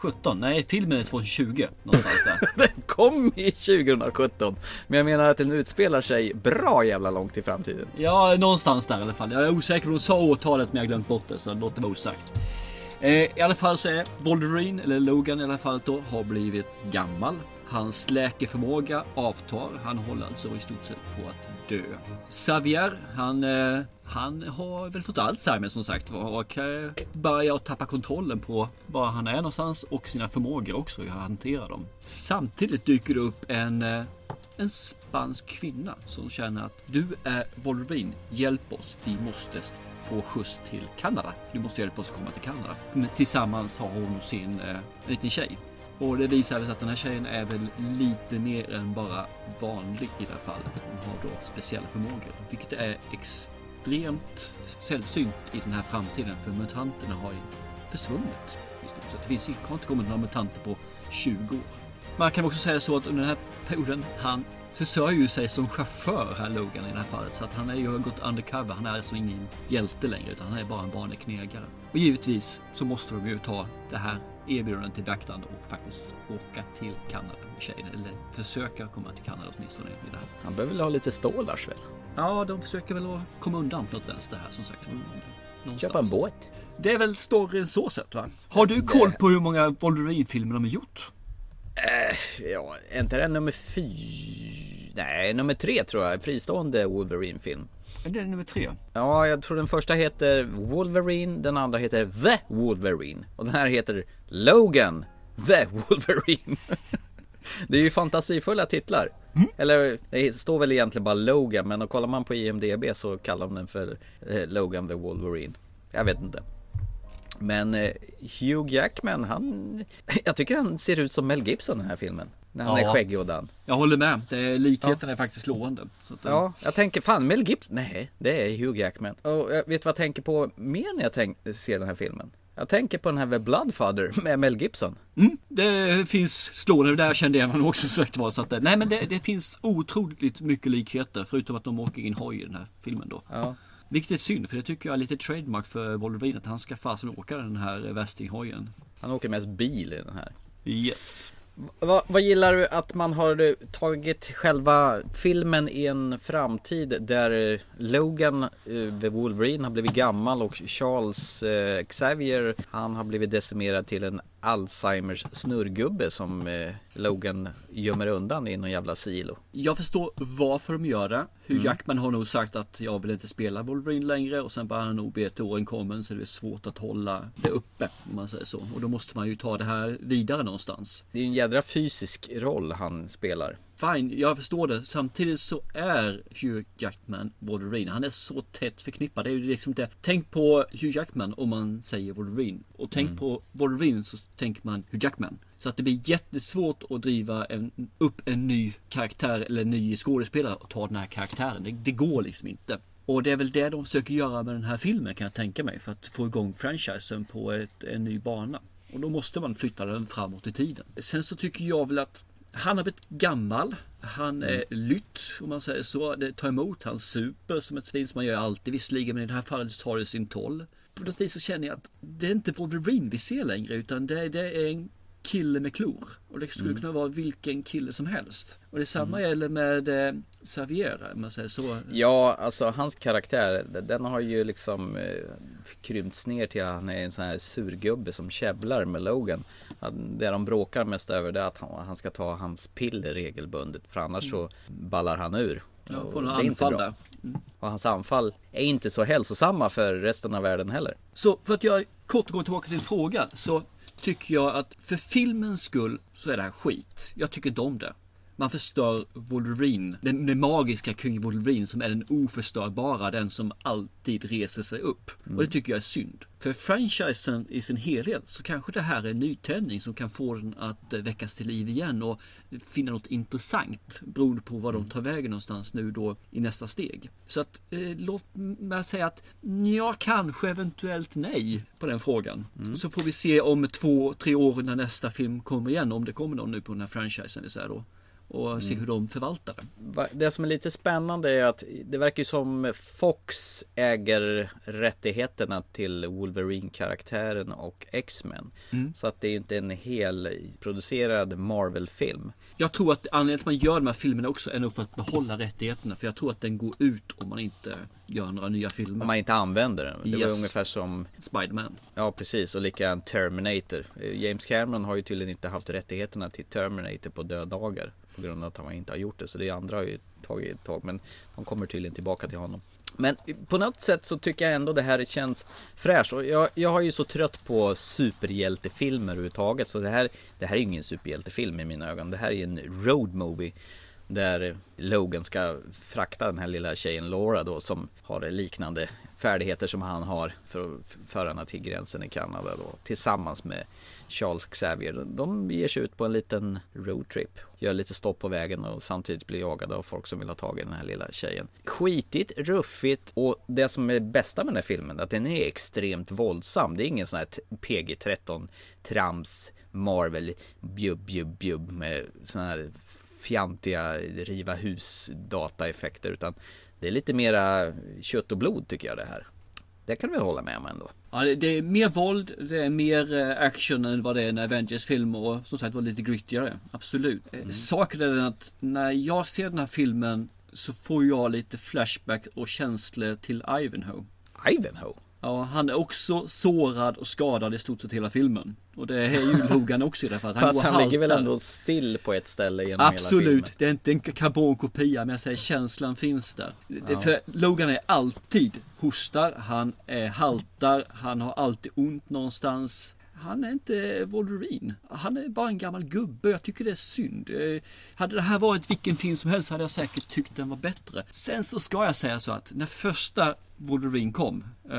B: 17? Nej, filmen är 2020. Någonstans där. (laughs)
A: Den kom i 2017. Men jag menar att den utspelar sig bra jävla långt i framtiden.
B: Ja, någonstans där i alla fall. Jag är osäker på om de sa årtalet men jag har glömt bort det så låt det vara osagt. Eh, I alla fall så är Wolverine, eller Logan i alla fall då, har blivit gammal. Hans läkeförmåga avtar. Han håller alltså i stort sett på att dö. Xavier, han, eh, han har väl fått Alzheimer som sagt var och eh, börjar tappa kontrollen på var han är någonstans och sina förmågor också, hur han hanterar dem. Samtidigt dyker det upp en eh, en spansk kvinna som känner att du är Wolverine, hjälp oss, vi måste få skjuts till Kanada. Du måste hjälpa oss att komma till Kanada. Men tillsammans har hon sin eh, liten tjej. Och det visar sig att den här tjejen är väl lite mer än bara vanlig i det här fallet. Hon har då speciella förmågor, vilket är extremt sällsynt i den här framtiden för mutanterna har ju försvunnit. Så. Det finns, har inte kommit några mutanter på 20 år. Man kan också säga så att under den här perioden, han försörjer ju sig som chaufför här Logan i det här fallet. Så att han är ju gått undercover. Han är alltså ingen hjälte längre utan han är bara en vanlig knegare. Och givetvis så måste de ju ta det här erbjudandet till beaktande och faktiskt åka till Kanada med tjejen. Eller försöka komma till Kanada åtminstone i det här.
A: Han behöver väl ha lite stålars väl?
B: Ja, de försöker väl komma undan på något vänster här som sagt. Någonstans.
A: Köpa en båt.
B: Det är väl storyn så sett va? Har du koll på hur många Wolverine-filmer de har gjort?
A: Eh, ja, är inte det nummer fy... Nej, nummer tre tror jag. Fristående Wolverine-film.
B: Är det nummer tre?
A: Ja, jag tror den första heter Wolverine, den andra heter The Wolverine. Och den här heter Logan, The Wolverine. (laughs) Det är ju fantasifulla titlar. Eller det står väl egentligen bara Logan, men kollar man på IMDB så kallar de den för eh, Logan the Wolverine. Jag vet inte. Men eh, Hugh Jackman, han... (laughs) Jag tycker han ser ut som Mel Gibson i den här filmen. När han
B: Ja.
A: är skäggig och dan.
B: Jag håller med. Det likheten är faktiskt slående. Att, eh,
A: Ja, jag tänker fan Mel Gibson. Nej, det är Hugh Jackman. Och jag vet vad jag tänker på mer när jag tänk, ser den här filmen. Jag tänker på den här The Bloodfather (laughs) med Mel Gibson.
B: Mm, det finns slående, där kände jag honom också (laughs) sagt var. Så att, eh, nej men det, det finns otroligt mycket likheter förutom att de åker i en hoj i den här filmen då.
A: Ja.
B: Vilket är synd för det tycker jag är lite trademark för Wolverine att han ska fasen åka den här västinghojen.
A: Han åker mest bil i den här.
B: Yes.
A: Vad, vad gillar du att man har tagit själva filmen i en framtid där eh, Logan, uh, the Wolverine, har blivit gammal och Charles uh, Xavier, han har blivit decimerad till en Alzheimers snurrgubbe som eh, Logan gömmer undan i någon jävla silo.
B: Jag förstår varför de gör det. Hugh Jackman har nog sagt att jag vill inte spela Wolverine längre och sen börjar han nog be till åren kommen så det är svårt att hålla det uppe om man säger så. Och då måste man ju ta det här vidare någonstans.
A: Det är en jädra fysisk roll han spelar.
B: Fine, jag förstår det. Samtidigt så är Hugh Jackman Wolverine. Han är så tätt förknippad. Det är ju liksom det. Tänk på Hugh Jackman om man säger Wolverine. Och tänk på Wolverine så tänker man Hugh Jackman. Så att det blir jättesvårt att driva en, upp en ny karaktär eller en ny skådespelare och ta den här karaktären. Det, det går liksom inte. Och det är väl det de försöker göra med den här filmen kan jag tänka mig. För att få igång franchisen på ett, en ny bana. Och då måste man flytta den framåt i tiden. Sen så tycker jag väl att han har blivit gammal. Han är lytt om man säger så. Det tar emot. Han super som ett svin som man gör alltid visserligen. Men i det här fallet tar det sin toll. På något vis så känner jag att det är inte Wolverine vi ser längre. Utan det, det är en kille med klor. Och det skulle kunna vara vilken kille som helst. Och det samma gäller med eh, Xavier om man säger så.
A: Ja, alltså hans karaktär, den har ju liksom eh, krympts ner till att han är en sån här surgubbe som käbblar med Logan. Det de bråkar mest över det är att han, ska ta hans piller regelbundet för annars så ballar han ur.
B: Ja, får några anfall där.
A: Och hans anfall är inte så hälsosamma för resten av världen heller.
B: Så för att jag kort gå tillbaka till frågan. Så tycker jag att för filmens skull så är det här skit. Jag tycker inte om det. Man förstör Wolverine, den, den magiska kung Wolverine som är den oförstörbara, den som alltid reser sig upp. Och det tycker jag är synd. För franchisen i sin helhet så kanske det här är en nytändning som kan få den att eh, väckas till liv igen och finna något intressant beroende på var de tar vägen någonstans nu då i nästa steg. Så att eh, låt mig säga att ja, kanske eventuellt nej på den frågan. Så får vi se om två, tre år när nästa film kommer igen, om det kommer någon nu på den här franchisen, vill säga då. Och se hur de förvaltar det.
A: Det som är lite spännande är att det verkar som Fox äger rättigheterna till Wolverine-karaktären och X-Men. Så att det är inte en hel producerad Marvel-film.
B: Jag tror att anledningen till att man gör de här filmerna också är nog för att behålla rättigheterna. För jag tror att den går ut om man inte gör några nya filmer.
A: Om man inte använder den. Det var
B: Yes.
A: ungefär som
B: Spiderman.
A: Ja precis och likadant Terminator. Eh, James Cameron har ju tydligen inte haft rättigheterna till Terminator på döddagar. På grund av att han inte har gjort det. Så det andra har ju tagit ett tag. Men de kommer tydligen tillbaka till honom. Men på något sätt så tycker jag ändå det här känns fräscht. Och jag, jag har ju så trött på superhjältefilmer överhuvudtaget. Så det här, det här är ju ingen superhjältefilm i mina ögon. Det här är en road movie. Där Logan ska frakta den här lilla tjejen Laura då som har liknande färdigheter som han har för att föra henne till gränsen i Kanada då tillsammans med Charles Xavier. De ger sig ut på en liten roadtrip. Gör lite stopp på vägen och samtidigt blir jagade av folk som vill ha tag i den här lilla tjejen. Skitigt, ruffigt och det som är bästa med den här filmen är att den är extremt våldsam. Det är ingen sån här PG-13 trams Marvel bjubb bjubb bjubb med sån här fjantiga riva hus dataeffekter utan det är lite mera kött och blod tycker jag det här. Det kan vi hålla med om ändå.
B: Ja, det, det är mer våld, det är mer eh, action än vad det är en Avengers-film och som sagt var lite grittigare. Absolut. Mm. Saken är den att när jag ser den här filmen så får jag lite flashback och känslor till Ivanhoe.
A: Ivanhoe?
B: Ja, han är också sårad och skadad i stort sett hela filmen. Och det är ju Logan också i det för att han
A: Fast
B: går
A: han ligger väl ändå still på ett ställe genom hela filmen.
B: Absolut, det är inte en karbonkopia men jag säger känslan finns där. Det, För Logan är alltid hostar, han är haltar, han har alltid ont någonstans. Han är inte Wolverine. Han är bara en gammal gubbe. Jag tycker det är synd. Eh, Hade det här varit vilken film som helst hade jag säkert tyckt den var bättre. Sen så ska jag säga så att när första Wolverine kom, eh,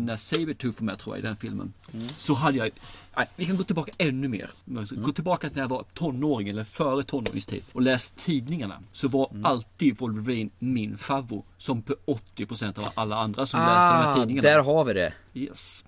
B: när Sabertooth var med tror jag i den filmen, så hade jag Nej, vi kan gå tillbaka ännu mer. Gå tillbaka till när jag var tonåring eller före tonåringstid och läs tidningarna. Så var alltid Wolverine min favvo. Som på 80% av alla andra som läste de här
A: Ah,
B: tidningarna.
A: där har vi det.
B: Yes.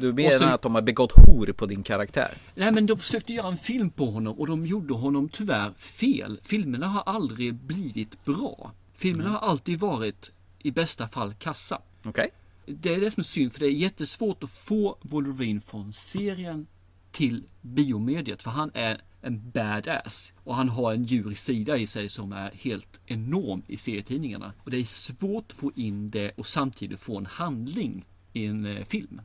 A: Du menar
B: så-
A: att de har begått hor på din karaktär?
B: Nej men de försökte göra en film på honom och de gjorde honom tyvärr fel. Filmerna har aldrig blivit bra. Filmerna har alltid varit i bästa fall kassa.
A: Okej?
B: Det är det som är synd för det är jättesvårt att få Wolverine från serien till biomediet för han är en badass och han har en djurisk sida i sig som är helt enorm i serietidningarna. Och det är svårt att få in det och samtidigt få en handling i en eh, film.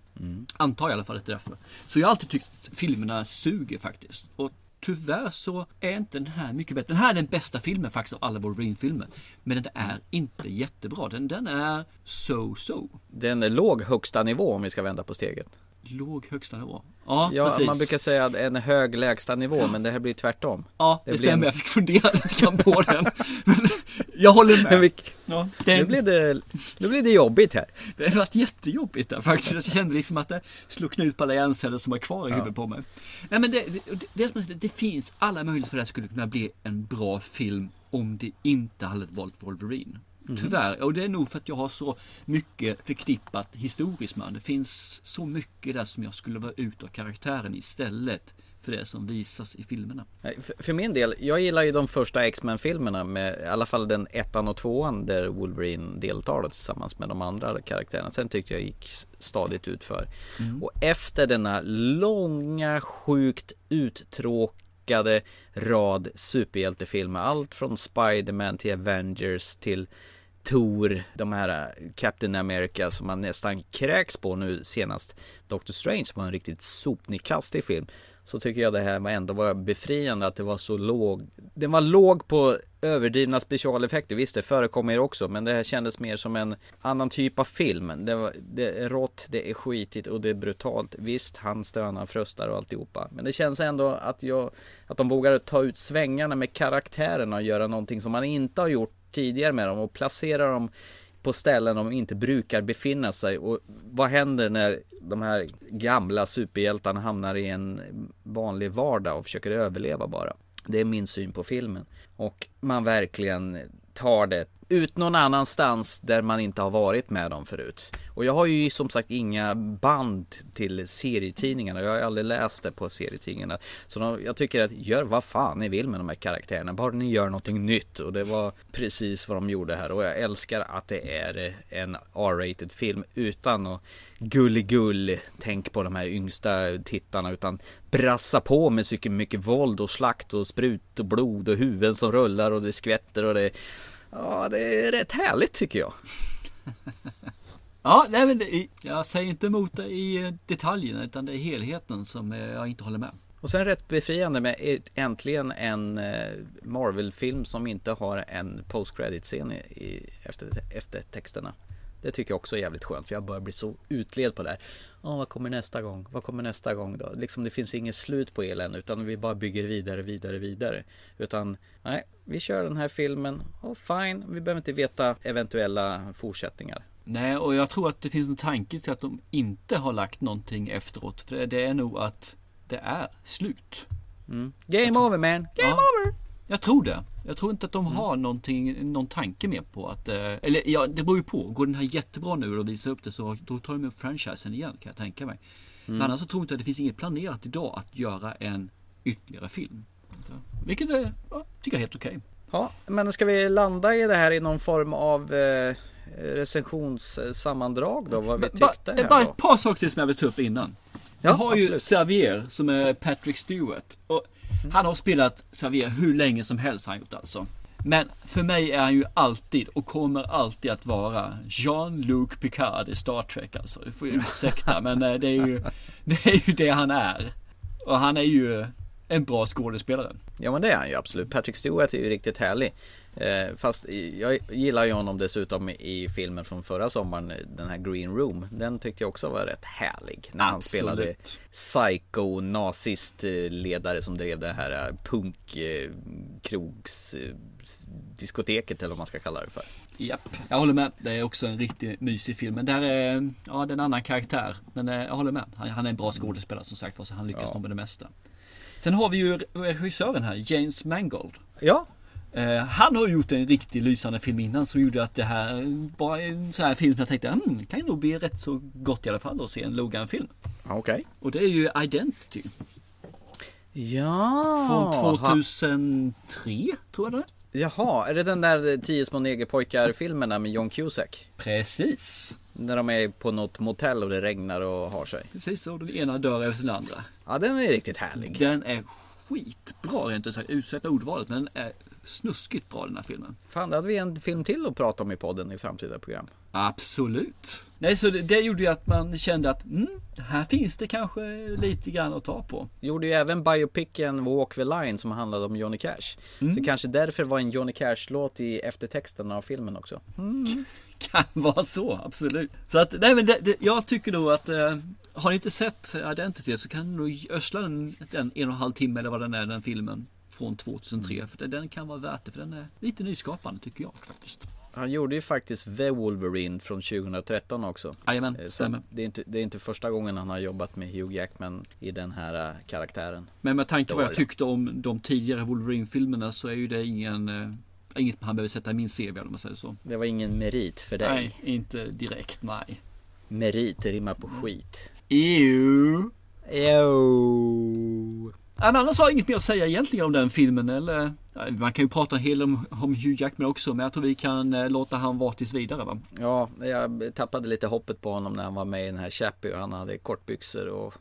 B: Antar jag i alla fall att det är därför. Så jag har alltid tyckt filmerna suger faktiskt. Och tyvärr så är inte den här mycket bättre. Den här är den bästa filmen faktiskt av alla Wolverine-filmer. Men den är inte jättebra. Den, den är so-so.
A: Den är låg högsta nivå om vi ska vända på steget.
B: Låg högsta nivå. Ja,
A: Ja,
B: precis.
A: man brukar säga att en hög lägsta nivå, men det här blir tvärtom.
B: Ja, det,
A: det
B: stämmer.
A: en-
B: Jag fick fundera lite grann på den. Men (laughs) jag håller med.
A: Vi-
B: Ja,
A: Nu
B: den,
A: blir det, nu blir det jobbigt här.
B: Det har varit jättejobbigt där faktiskt. Jag kände liksom att det slog knut på alla hjärnceller som var kvar i huvudet på mig. Nej men det, det, det, som det finns alla möjligheter för att det skulle kunna bli en bra film om det inte hade valt Wolverine. Tyvärr, och det är nog för att jag har så mycket förknippat historiskt med. Det finns så mycket där som jag skulle vara ut av karaktären istället för det som visas i filmerna.
A: För, min del, jag gillar ju de första X-Men-filmerna med i alla fall den ettan och tvåan där Wolverine deltar tillsammans med de andra karaktärerna. Sen tyckte jag gick stadigt ut för. Och efter denna långa, sjukt uttråkade rad superhjältefilmer, allt från Spider-Man till Avengers till Thor, de här eh, Captain America som man nästan kräks på nu senast. Doctor Strange var en riktigt sopnedkastig film. Så tycker jag det här var ändå var befriande att det var så låg Den var låg på överdrivna specialeffekter Visst det förekommer också men det här kändes mer som en annan typ av film Det, var, det är rått, det är skitigt och det är brutalt Visst han stönar, frustar och alltihopa Men det känns ändå att jag Att de vågade ta ut svängarna med karaktärerna och göra någonting som man inte har gjort tidigare med dem och placera dem på ställen de inte brukar befinna sig och vad händer när de här gamla superhjältarna hamnar i en vanlig vardag och försöker överleva bara. Det är min syn på filmen. Och man verkligen tar det ut någon annanstans där man inte har varit med dem förut. Och jag har ju som sagt inga band till serietidningarna. Jag har aldrig läst det på serietidningarna. Så de, jag tycker att gör vad fan ni vill med de här karaktärerna. Bara ni gör någonting nytt. Och det var precis vad de gjorde här. Och jag älskar att det är en R-rated film utan att gulligull tänk på de här yngsta tittarna utan brassa på med så mycket våld och slakt och sprut och blod och huvuden som rullar och det skvätter och det Ja, det är rätt härligt tycker jag. (laughs)
B: Ja, nej men det, jag säger inte emot det i detaljerna utan det är helheten som jag inte håller med.
A: Och sen rätt befriande med äntligen en eh, Marvel-film som inte har en post-credit-scen efter, efter texterna. Det tycker jag också är jävligt skönt för jag börjar bli så utled på det här. Ja, vad kommer nästa gång? Vad kommer nästa gång då? Liksom det finns inget slut på elen utan vi bara bygger vidare, vidare, vidare. Utan nej, vi kör den här filmen och fine, vi behöver inte veta eventuella fortsättningar.
B: Nej, och jag tror att det finns en tanke till att de inte har lagt någonting efteråt. För det är nog att det är slut.
A: Mm. Game over man, game ja. over!
B: Jag tror det. Jag tror inte att de mm. har någonting, någon tanke med på att, eh, eller ja, det beror ju på. Går den här jättebra nu och visar upp det så då tar de upp franchisen igen kan jag tänka mig. Mm. Men annars så tror jag inte att det finns inget planerat idag att göra en ytterligare film. Vilket är, ja, tycker jag är helt okej. Okay.
A: Ja, men ska vi landa i det här i någon form av eh, recensionssammandrag då? Vad vi tyckte
B: här Bara ett par saker till som jag vill ta upp innan. Ja, jag har absolut. ju Xavier som är Patrick Stewart. Och han har spelat Xavier hur länge som helst har han gjort alltså. Men för mig är han ju alltid och kommer alltid att vara Jean-Luc Picard i Star Trek alltså. Det får ju ursäkta (laughs) men eh, det är ju det är ju det han är. Och han är ju en bra skådespelare.
A: Ja men det är han ju absolut. Patrick Stewart är ju riktigt härlig. Eh, fast jag gillar ju honom dessutom i filmen från förra sommaren, den här Green Room. Den tyckte jag också var rätt härlig. När han spelade psycho nazistledare som drev det här punkkrogs diskoteket eller vad man ska kalla det för.
B: Japp, jag håller med. Det är också en riktigt mysig film. Men där är, ja, det är en annan karaktär. Men jag håller med. Han, han är en bra skådespelare som sagt så han lyckas ja. nog med det mesta. Sen har vi ju regissören här, James Mangold.
A: Ja,
B: Eh, han har gjort en riktigt lysande film innan som gjorde att det här var en sån här film som jag tänkte, mm, kan nog bli rätt så gott i alla fall att se en Logan-film.
A: Okej. Okay.
B: Och det är ju Identity.
A: Ja.
B: Från 2003 tror jag det är.
A: Jaha, är det den där Tio små negerpojkar-filmerna med John Cusack?
B: Precis.
A: När de är på något motell och det regnar och har sig.
B: Precis, och den ena dör efter den andra.
A: Ja, den är riktigt härlig.
B: Den är skitbra rent ut sagt. Ursäkta ordvalet, men den är snuskigt bra den här filmen.
A: Fan, då hade vi en film till att prata om i podden i framtida program.
B: Absolut. Nej, så det, det gjorde ju att man kände att mm, här finns det kanske lite grann att ta på.
A: Gjorde ju även biopicen Walk the Line som handlade om Johnny Cash. Mm. Så kanske därför var en Johnny Cash-låt i eftertexten av filmen också.
B: Mm. (laughs) Kan vara så, absolut. Så att, nej men det, det, jag tycker då att eh, har ni inte sett Identity så kan ni nog ösla den, den en och en halv timme eller vad den är, den filmen från 2003. Mm. För den kan vara värt det, för den är lite nyskapande tycker jag faktiskt.
A: Han gjorde ju faktiskt The Wolverine från 2013 också.
B: Jajamän, eh, stämmer.
A: Det är, inte, det är inte första gången han har jobbat med Hugh Jackman i den här uh, karaktären.
B: Men med tanke på vad jag tyckte om de tidigare Wolverine-filmerna så är ju det ingen uh, Inget han behöver sätta i min CV om man säger så.
A: Det var ingen merit för dig?
B: Nej, inte direkt, nej.
A: Merit rimmar på skit.
B: Ew.
A: Ew.
B: Men annars har jag inget mer att säga egentligen om den filmen eller? Man kan ju prata en hel del om, om Hugh Jackman också, men jag tror vi kan eh, låta han vara tills vidare va?
A: Ja, jag tappade lite hoppet på honom när han var med i den här Chappie och han hade kortbyxor och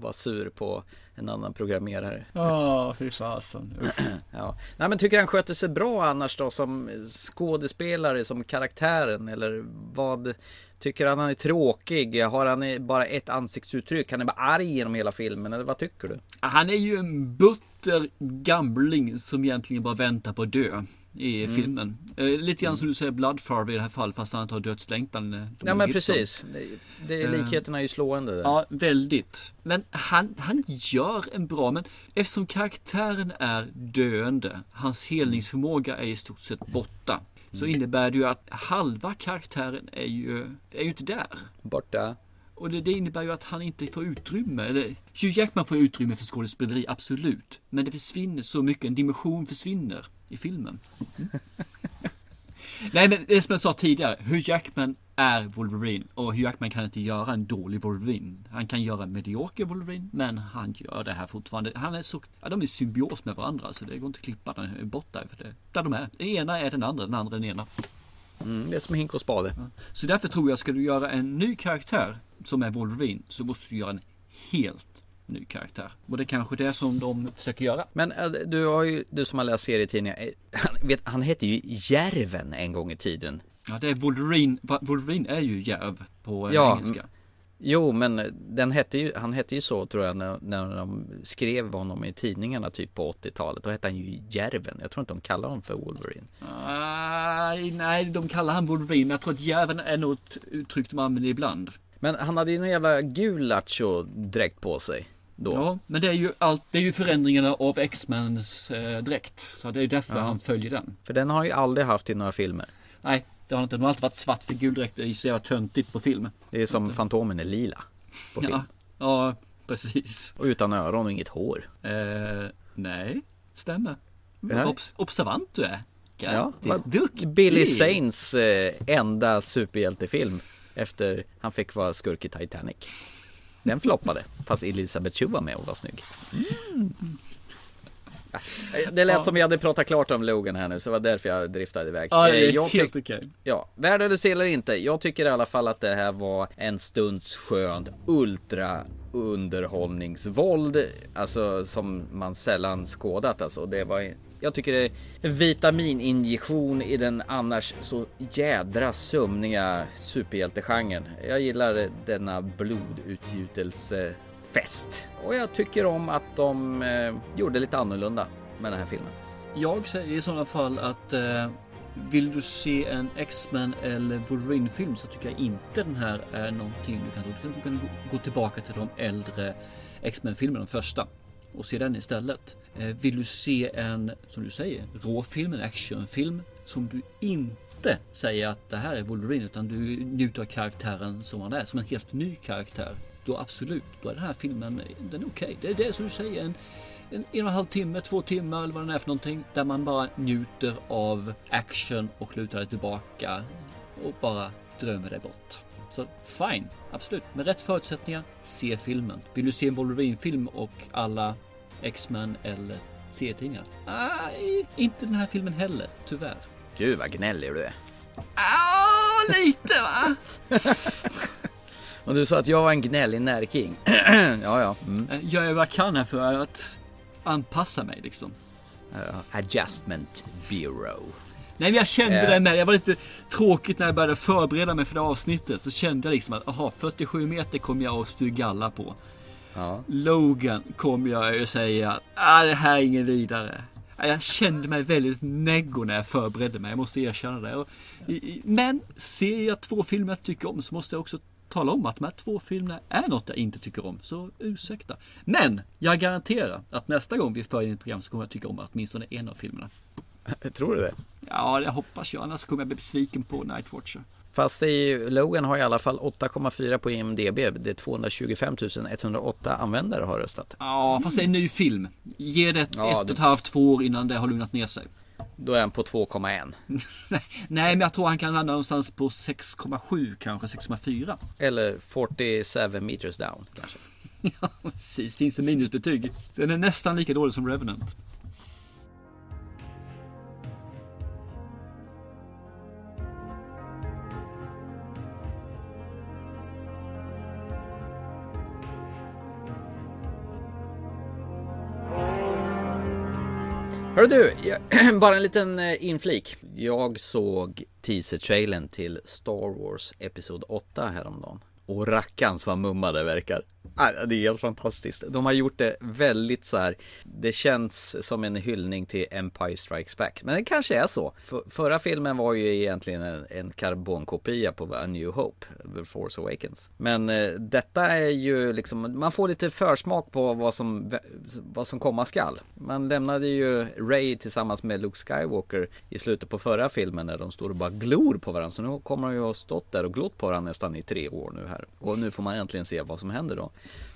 A: var sur på en annan programmerare.
B: Ja, fy fasen. (clears throat)
A: Ja. Nej men tycker han sköter sig bra annars då som skådespelare, som karaktären eller vad? Tycker han han är tråkig? Har han bara ett ansiktsuttryck? Han är bara arg genom hela filmen eller vad tycker du?
B: Han är ju en butter gamling som egentligen bara väntar på att dö i
A: Mm.
B: filmen. Eh, lite grann som du säger Bloodfarver i det här fallet fast han inte har dödslängtan. eh,
A: Ja men precis. Det, det,
B: Eh.
A: likheterna är ju slående där.
B: Ja, väldigt. Men han, han gör en bra, men eftersom karaktären är döende, hans helningsförmåga är i stort sett borta. Så
A: Mm.
B: innebär det ju att halva karaktären är ju, är ju inte där.
A: Borta.
B: Och det, det innebär ju att han inte får utrymme. Eller, Hugh Jackman får utrymme för skådespeleri, absolut. Men det försvinner så mycket, en dimension försvinner i filmen. (laughs) Nej men det som jag sa tidigare, Hugh Jackman är Wolverine och Hugh Jackman kan inte göra en dålig Wolverine. Han kan göra en medioker Wolverine men han gör det här fortfarande. Han är så, ja, de är i symbios med varandra så det går inte att klippa den bort där. För det, där de är. Den ena är den andra, den andra är den ena.
A: Mm, det är som hink och spade.
B: Så därför tror jag, ska du göra en ny karaktär som är Wolverine så måste du göra en helt ny karaktär. Och det är kanske det som de försöker göra.
A: Men äh, du har ju, du som har läst serietidningar, eh, han, vet, han hette ju Järven en gång i tiden.
B: Ja, det är Wolverine. Wolverine är ju järv på eh,
A: Ja,
B: engelska.
A: Jo, men den hette ju, han hette ju så tror jag när, när de skrev honom i tidningarna typ på 80-talet. Då hette han ju Järven. Jag tror inte de kallar honom för Wolverine.
B: Nej, nej, de kallar han Wolverine. Men jag tror att järven är nog ett uttryck de använder ibland.
A: Men han hade ju en jävla gul lattjo-dräkt på sig. Då.
B: Ja, men det är ju allt, det är ju förändringarna av X-Mens eh, dräkt. Så det är därför
A: Ja.
B: han följer den.
A: För den har han ju aldrig haft i några filmer.
B: Nej, det har inte. De har alltid varit svart för gul dräkt. Det är så jävla töntigt på film.
A: Det är som Fantomen är lila på film.
B: Ja, ja, precis.
A: Och utan öron och inget hår.
B: Eh, nej, stämmer. Obs- observant du är.
A: Ja,
B: Grattis,
A: vad-
B: duktig.
A: Billy Zanes eh, enda superhjältefilm efter han fick vara skurk i Titanic. Den floppade, fast Elisabeth Chu var med och var snygg. Eh, Det lät
B: Ja.
A: som vi hade pratat klart om Logan här nu, så det var därför jag driftade iväg.
B: Ja, det
A: Eh,
B: är
A: jag
B: helt okej.
A: Ja, värd eller eller inte. Jag tycker i alla fall att det här var en stunds skönt ultra underhållningsvåld. Alltså som man sällan skådat alltså. Det var, jag tycker det är en vitamininjektion i den annars så jädra sömniga superhjältegenren. Jag gillar denna blodutgjutelsefest. Och jag tycker om att de eh, gjorde lite annorlunda med den här filmen.
B: Jag säger i sådana fall att eh, vill du se en X-Men eller Wolverine-film så tycker jag inte den här är någonting du kan Du kan, gå tillbaka till de äldre X-Men-filmerna, de första, och se den istället. Eh, vill du se en, som du säger, råfilm, en actionfilm som du inte säger att det här är Wolverine utan du njuter av karaktären som han är, som en helt ny karaktär. Då absolut, då är den här filmen den är okej. Det är det som du säger, en, en, en och en halv timme, två timmar eller vad den är för någonting. Där man bara njuter av action och lutar dig tillbaka och bara drömmer dig bort. Så fine, absolut. Med rätt förutsättningar, se filmen. Vill du se en Wolverine-film och alla X-Men eller serietidningar? Nej, inte den här filmen heller, tyvärr.
A: Gud vad gnällig du är.
B: Ah, lite va? (laughs)
A: Och du sa att jag var en gnällig närking. (clears throat) ja, ja. Mm.
B: Jag gör vad jag kan här för att anpassa mig liksom.
A: Uh, adjustment Bureau.
B: Nej men jag kände
A: Eh.
B: det med. Jag var lite tråkigt när jag började förbereda mig för det avsnittet. Så kände jag liksom att aha, 47 meter kommer jag att spy galla på.
A: Ja.
B: Logan kommer jag att säga att ah, det här är ingen vidare. Ja, Jag kände mig väldigt neggo när jag förberedde mig. Jag måste erkänna det. Men ser jag två filmer jag tycker om så måste jag också tala om att de här två filmerna är något jag inte tycker om. Så ursäkta. Men jag garanterar att nästa gång vi för in ett program så kommer jag tycka om åtminstone en av filmerna. (laughs)
A: Tror du det?
B: Ja, det hoppas jag. Annars kommer jag bli besviken på Night Watcher.
A: Fast det är ju, Logan har i alla fall 8,4 på IMDB. Det är 225 108 användare har röstat.
B: Ja, fast det är en ny film. Ge det ett,
A: Ja,
B: ett och ett halvt, två år innan det har lugnat ner sig. (laughs)
A: Då är den på 2,1. (laughs)
B: Nej, men jag tror han kan landa någonstans på 6,7 kanske 6,4.
A: Eller 47 meters down kanske.
B: Ja, precis. Finns det minusbetyg. Den är nästan lika dålig som Revenant.
A: Hör du, jag, (clears throat) bara en liten eh, inflik. Jag såg teaser-trailern till Star Wars Episod 8 häromdagen. Och rackans vad mumma det verkar. Det är helt fantastiskt. De har gjort det väldigt så här. Det känns som en hyllning till Empire Strikes Back. Men det kanske är så. För, förra filmen var ju egentligen en, en karbonkopia på A New Hope, The Force Awakens. Men eh, detta är ju liksom, man får lite försmak på vad som, vad som komma skall. Man lämnade ju Ray tillsammans med Luke Skywalker i slutet på förra filmen när de står och bara glor på varandra. Så nu kommer de ju ha stått där och glott på varandra nästan i tre år nu här. Och nu får man äntligen se vad som händer då.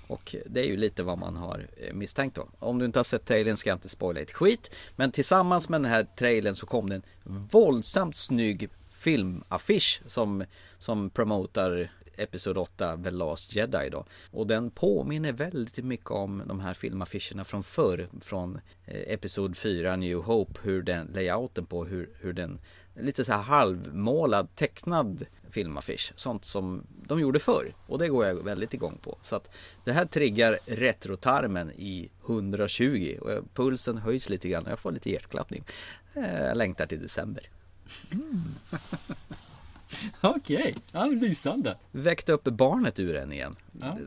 A: Och det är ju lite vad man har eh, misstänkt då. Om du inte har sett trailern ska jag inte spoila ett skit. Men tillsammans med den här trailern så kom det en våldsamt snygg filmaffisch som, som promotar Episod 8 The Last Jedi då. Och den påminner väldigt mycket om de här filmaffischerna från förr. Från eh, Episod 4 New Hope. Hur den layouten på hur, hur den lite så här halvmålad tecknad filmaffisch. Sånt som de gjorde förr. Och det går jag väldigt igång på. Så att det här triggar retrotarmen i 120 och pulsen höjs lite grann och jag får lite hjärtklappning. Eh, Jag längtar till december. (laughs)
B: Okej, ja, lysande.
A: Väckte upp barnet ur en igen.
B: Ja.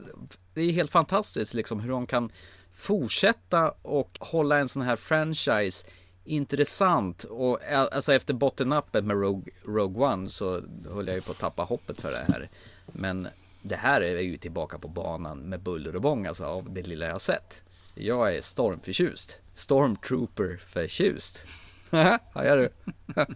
A: Det är helt fantastiskt liksom hur de kan fortsätta och hålla en sån här franchise intressant och eh, alltså efter bottennappet med Rogue, Rogue One så höll jag ju på att tappa hoppet för det här. Men det här är ju tillbaka på banan med buller och bång alltså av det lilla jag sett. Jag är stormförtjust. Stormtrooper förtjust. (laughs) Hajar du? (laughs)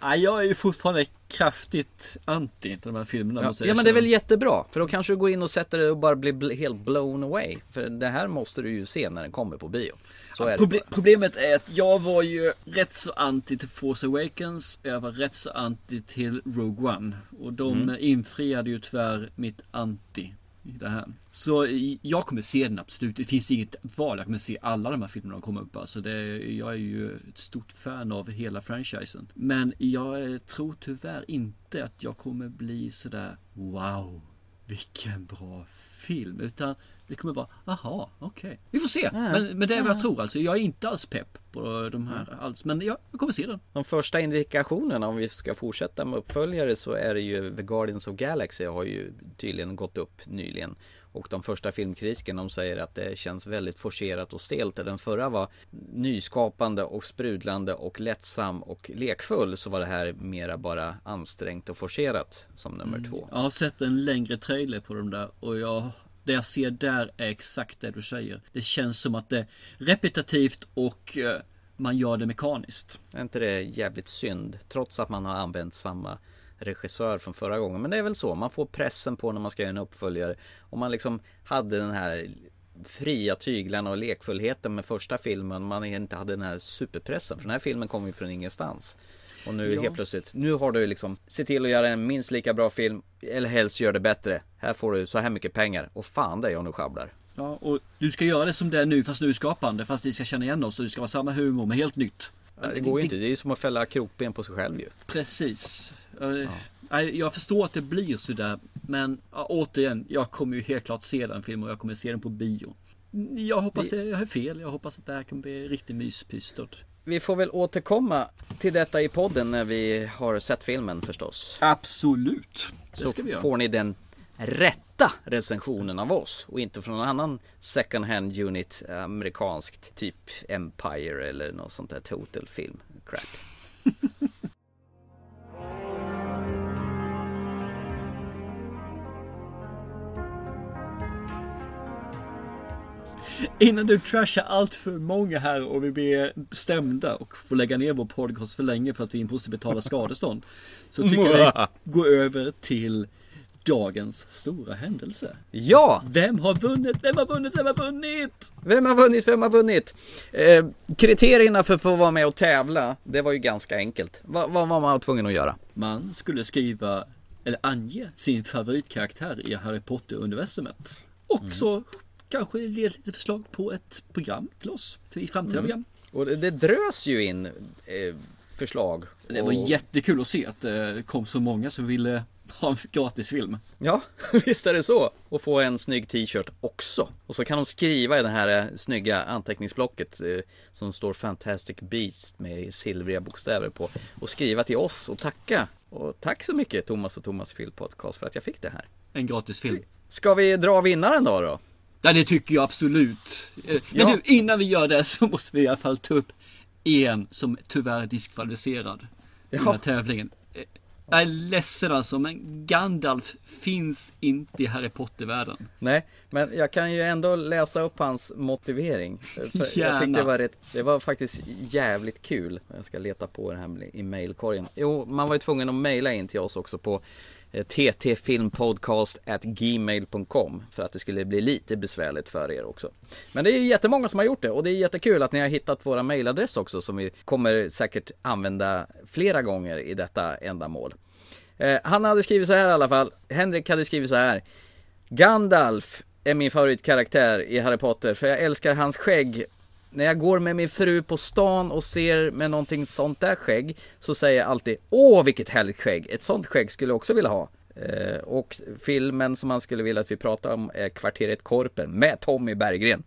B: Ja, jag är ju fortfarande kraftigt anti de här filmerna.
A: Ja, ja men det är väl jättebra. För då kanske du går in och sätter det och bara blir bl- helt blown away. För det här måste du ju se när den kommer på bio. Är
B: Proble-
A: bara.
B: problemet är att jag var ju rätt så anti till Force Awakens. Jag var rätt så anti till Rogue One. Och de
A: Mm.
B: infriade ju tyvärr mitt anti i det här. Så jag kommer se den absolut. Det finns inget val. Jag kommer se alla de här filmerna som kommer upp. Alltså det, jag är ju ett stort fan av hela franchisen. Men jag tror tyvärr inte att jag kommer bli sådär Wow, vilken bra film. Utan det kommer vara, aha, okej. Vi får se. Men, men det är vad jag tror alltså. Jag är inte alls pepp på de här alls. Men jag, jag kommer se den.
A: De första indikationerna om vi ska fortsätta med uppföljare så är det ju The Guardians of Galaxy har ju tydligen gått upp nyligen. Och de första filmkritikerna de säger att det känns väldigt forcerat och stelt. Där Den förra var nyskapande och sprudlande och lättsam och lekfull. Så var det här mera bara ansträngt och forcerat som nummer två.
B: Jag har sett en längre trailer på de där och jag det jag ser där är exakt det du säger. Det känns som att det är repetitivt och eh, man gör det mekaniskt.
A: Är inte det jävligt synd? Trots att man har använt samma regissör från förra gången. Men det är väl så, man får pressen på när man ska göra en uppföljare. Om man liksom hade den här fria tyglarna och lekfullheten med första filmen. Man inte hade den här superpressen. För den här filmen kom ju från ingenstans. Och nu helt plötsligt, nu har du liksom Se till att göra en minst lika bra film Eller helst gör det bättre Här får du så här mycket pengar Och fan det är jag nu sjabblar
B: Ja, och du ska göra det som det är nu fast nyskapande. Fast vi ska känna igen oss och det ska vara samma humor men helt nytt.
A: Det går ju inte, det är ju som att fälla krokben på sig själv ju
B: Precis. Ja. Jag förstår att det blir sådär. Men ja, återigen, jag kommer ju helt klart se den filmen och jag kommer se den på bio. Jag hoppas det jag är fel. Jag hoppas att det här kommer bli riktigt myspystad.
A: Vi får väl återkomma till detta i podden när vi har sett filmen förstås.
B: Absolut. Det
A: Så
B: ska vi göra.
A: får ni den rätta recensionen av oss och inte från någon annan second hand unit amerikanskt typ Empire eller något sånt där total film crap. (laughs)
B: Innan du trashar allt för många här och vi blir stämda och får lägga ner vår podcast för länge för att vi inte måste betala skadestånd. Så tycker jag går över till dagens stora händelse.
A: Ja!
B: Vem har vunnit? Vem har vunnit? Vem har vunnit?
A: Vem har vunnit? Vem har vunnit? Eh, kriterierna för att få vara med och tävla, det var ju ganska enkelt. Va- Vad var man tvungen att göra?
B: Man skulle skriva eller ange sin favoritkaraktär i Harry Potter-universumet. Och så kanske ge lite förslag på ett program till oss i framtida program.
A: Och det, det drös ju in eh, förslag.
B: Det var
A: och-
B: jättekul att se att det kom så många som ville ha en gratis film.
A: Ja, (laughs) visst är det så. Och få en snygg t-shirt också. Och så kan de skriva i det här eh, snygga anteckningsblocket eh, som står Fantastic Beast med silvriga bokstäver på. Och skriva till oss och tacka. Och tack så mycket Thomas och Thomas Film Podcast för att jag fick det här.
B: En gratis film.
A: Ska vi dra vinnaren då då?
B: Ja, det tycker jag absolut. Eh, Men
A: Ja.
B: du, innan vi gör det (laughs) så måste vi i alla fall ta upp en som tyvärr är diskvalificerad i den här tävlingen. Eh, Jag är ledsen alltså, men Gandalf finns inte i Harry Potter-världen.
A: Nej, men jag kan ju ändå läsa upp hans motivering. (laughs) För jag
B: Gärna.
A: tyckte det var, rätt, det var faktiskt jävligt kul. Jag ska leta på det här i mailkorgen. Jo, man var ju tvungen att mejla in till oss också på eh, ttfilmpodcast@gmail.com för att det skulle bli lite besvärligt för er också. Men det är jättemånga som har gjort det och det är jättekul att ni har hittat våra mailadress också som vi kommer säkert använda flera gånger i detta ändamål. Eh, han hade skrivit så här i alla fall. Henrik hade skrivit så här. Gandalf är min favoritkaraktär i Harry Potter för jag älskar hans skägg. När jag går med min fru på stan och ser med någonting sånt där skägg så säger jag alltid Åh vilket härligt skägg! Ett sånt skägg skulle jag också vilja ha. Eh, och filmen som man skulle vilja att vi pratar om är Kvarteret Korpen med Tommy Berggren.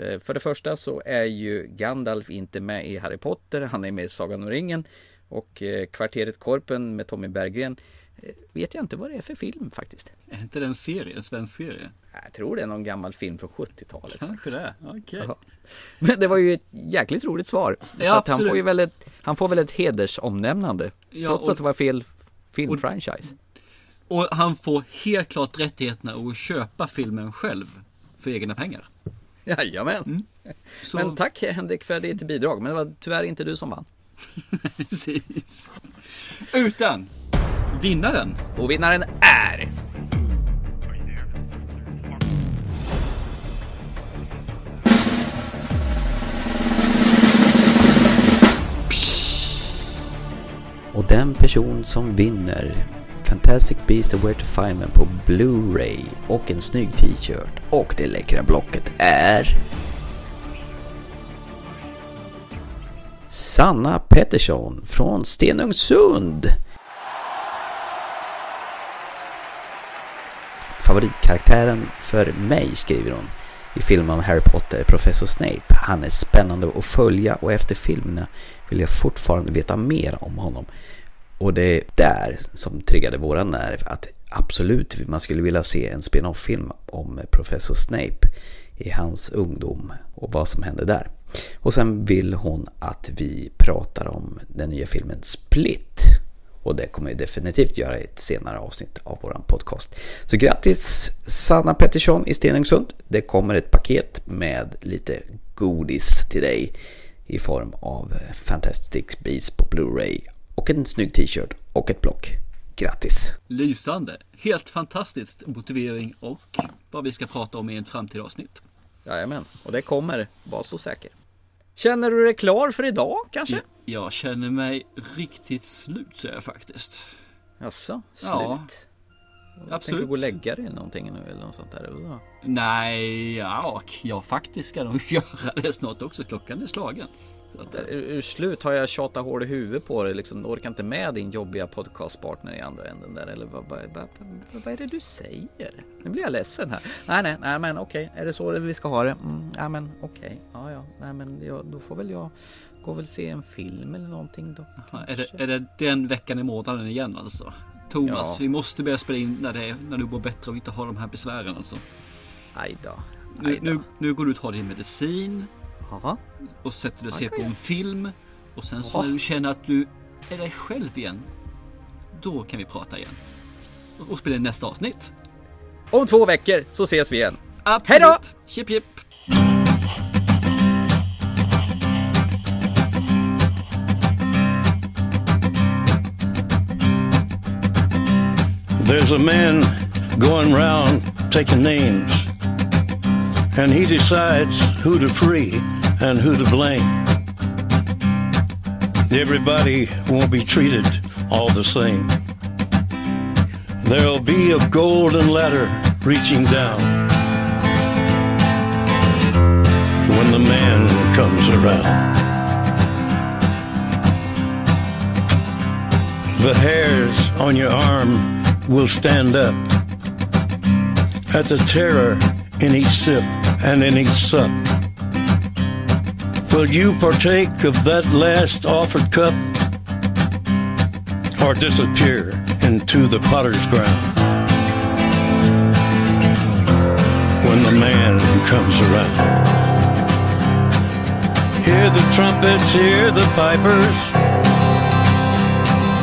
A: Eh, För det första så är ju Gandalf inte med i Harry Potter, han är med i Sagan om ringen. Och eh, Kvarteret Korpen med Tommy Berggren eh, vet jag inte vad det är för film faktiskt.
B: Är inte det en serie, en svensk serie?
A: Jag tror det är någon gammal film från 70-talet.
B: Kanske det, okej.
A: Ja. Men det var ju ett jäkligt roligt svar.
B: Ja,
A: så att han
B: absolut.
A: får ju väl ett, han får väl ett hedersomnämnande.
B: Ja,
A: trots
B: och-
A: att det var fel filmfranchise.
B: Och han får helt klart rättigheterna att köpa filmen själv för egna pengar.
A: Jajamän.
B: Så,
A: Men tack Henrik för ditt bidrag. Men det var tyvärr inte du som vann. (laughs)
B: precis. Utan vinnaren.
A: Och vinnaren är... Och den person som vinner Fantastic Beast and Where to Find Them på Blu-ray och en snygg t-shirt och det läckra blocket är... Sanna Pettersson från Stenungsund. Favoritkaraktären för mig, skriver hon, i filmen om Harry Potter är Professor Snape. Han är spännande att följa och efter filmerna vill jag fortfarande veta mer om honom. Och det är där som triggade våran nerv att absolut, man skulle vilja se en spin-off-film om Professor Snape i hans ungdom och vad som hände där. Och sen vill hon att vi pratar om den nya filmen Split. Och det kommer vi definitivt göra i ett senare avsnitt av våran podcast. Så grattis Sanna Pettersson i Stenungsund. Det kommer ett paket med lite godis till dig i form av Fantastic Beasts på Blu-ray och en snygg t-shirt och ett block. Grattis!
B: Lysande. Helt fantastiskt motivering och vad vi ska prata om i ett framtida avsnitt.
A: Jajamän, och det kommer, var så säker. Känner du dig klar för idag kanske?
B: Jag känner mig riktigt slut säger jag faktiskt.
A: Jaså, slut?
B: Ja,
A: Tänker du
B: absolut.
A: gå och lägga dig någonting nu eller något sånt där? Ja.
B: Nej, ja, jag faktiskt ska nog (laughs) göra det snart också. Klockan är slagen. Att,
A: Är, är du slut? Har jag tjatat hål i huvudet på dig? Liksom, orkar inte med din jobbiga podcastpartner i andra änden där? Eller vad, vad, vad, vad, är det du säger? Nu blir jag ledsen här. Nej, nej, nej men okej. Är det så vi ska ha det? Mm, ja, men okej. Ja, ja. Nej, men jag, då får väl jag gå och väl se en film eller någonting då.
B: är, det, är det den veckan i månaden igen alltså? Thomas,
A: Ja.
B: vi måste börja spela in när, det är, när du mår bättre och inte har de här besvären alltså.
A: Aj då.
B: Nu, nu, nu går du och tar din medicin
A: Jaha.
B: och sätter dig och ser på en film. Och sen så
A: Ja.
B: när du känner att du är dig själv igen. Då kan vi prata igen. Och spela in nästa avsnitt.
A: Om två veckor så ses vi igen.
B: Absolut.
A: Hej då!
B: Chip chip.
I: There's a man going round taking names, and he decides who to free and who to blame. Everybody won't be treated all the same. There'll be a golden ladder reaching down when the man comes around. The hairs on your arm will stand up at the terror in each sip and in each sup. Will you partake of that last offered cup or disappear into the potter's ground when the man comes around? Hear the trumpets, hear the pipers,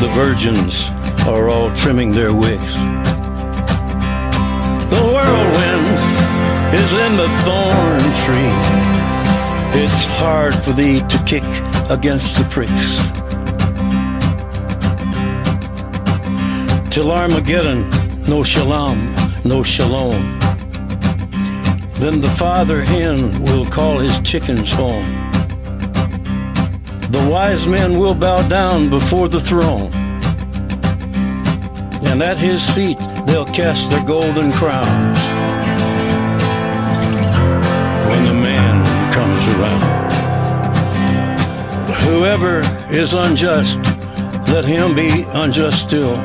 I: The virgins are all trimming their wicks. The whirlwind is in the thorn tree. It's hard for thee to kick against the pricks. Till Armageddon, no shalom, no shalom. Then the father hen will call his chickens home. The wise men will bow down before the throne. And at his feet they'll cast their golden crowns. When the man comes around. Whoever is unjust, let him be unjust still.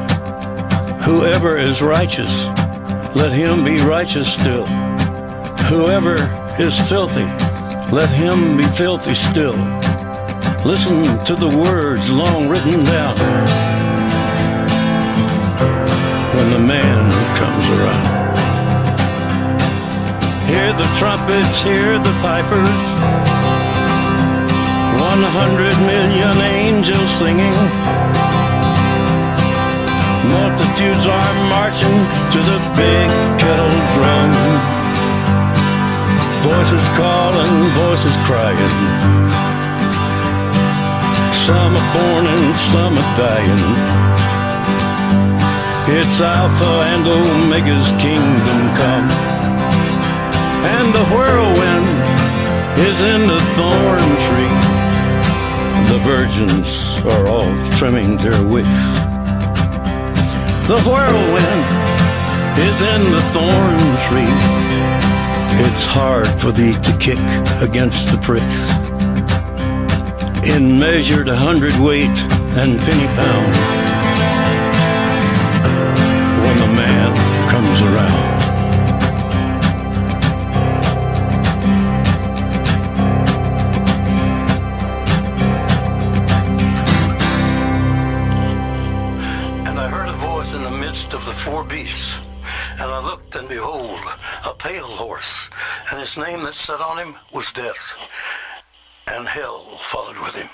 I: Whoever is righteous, let him be righteous still. Whoever is filthy, let him be filthy still. Listen to the words long written down when the man comes around. Hear the trumpets, hear the pipers. One hundred million angels singing. Multitudes are marching to the big kettle drum. Voices calling, voices crying. Some are born and some are dying. It's Alpha and Omega's kingdom come. And the whirlwind is in the thorn tree. The virgins are all trimming their wicks. The whirlwind is in the thorn tree. It's hard for thee to kick against the pricks. In measured hundredweight and penny pound. When the man comes around. And I heard a voice in the midst of the four beasts. And I looked, and behold, a pale horse, and his name that sat on him was Death, and hell followed with him.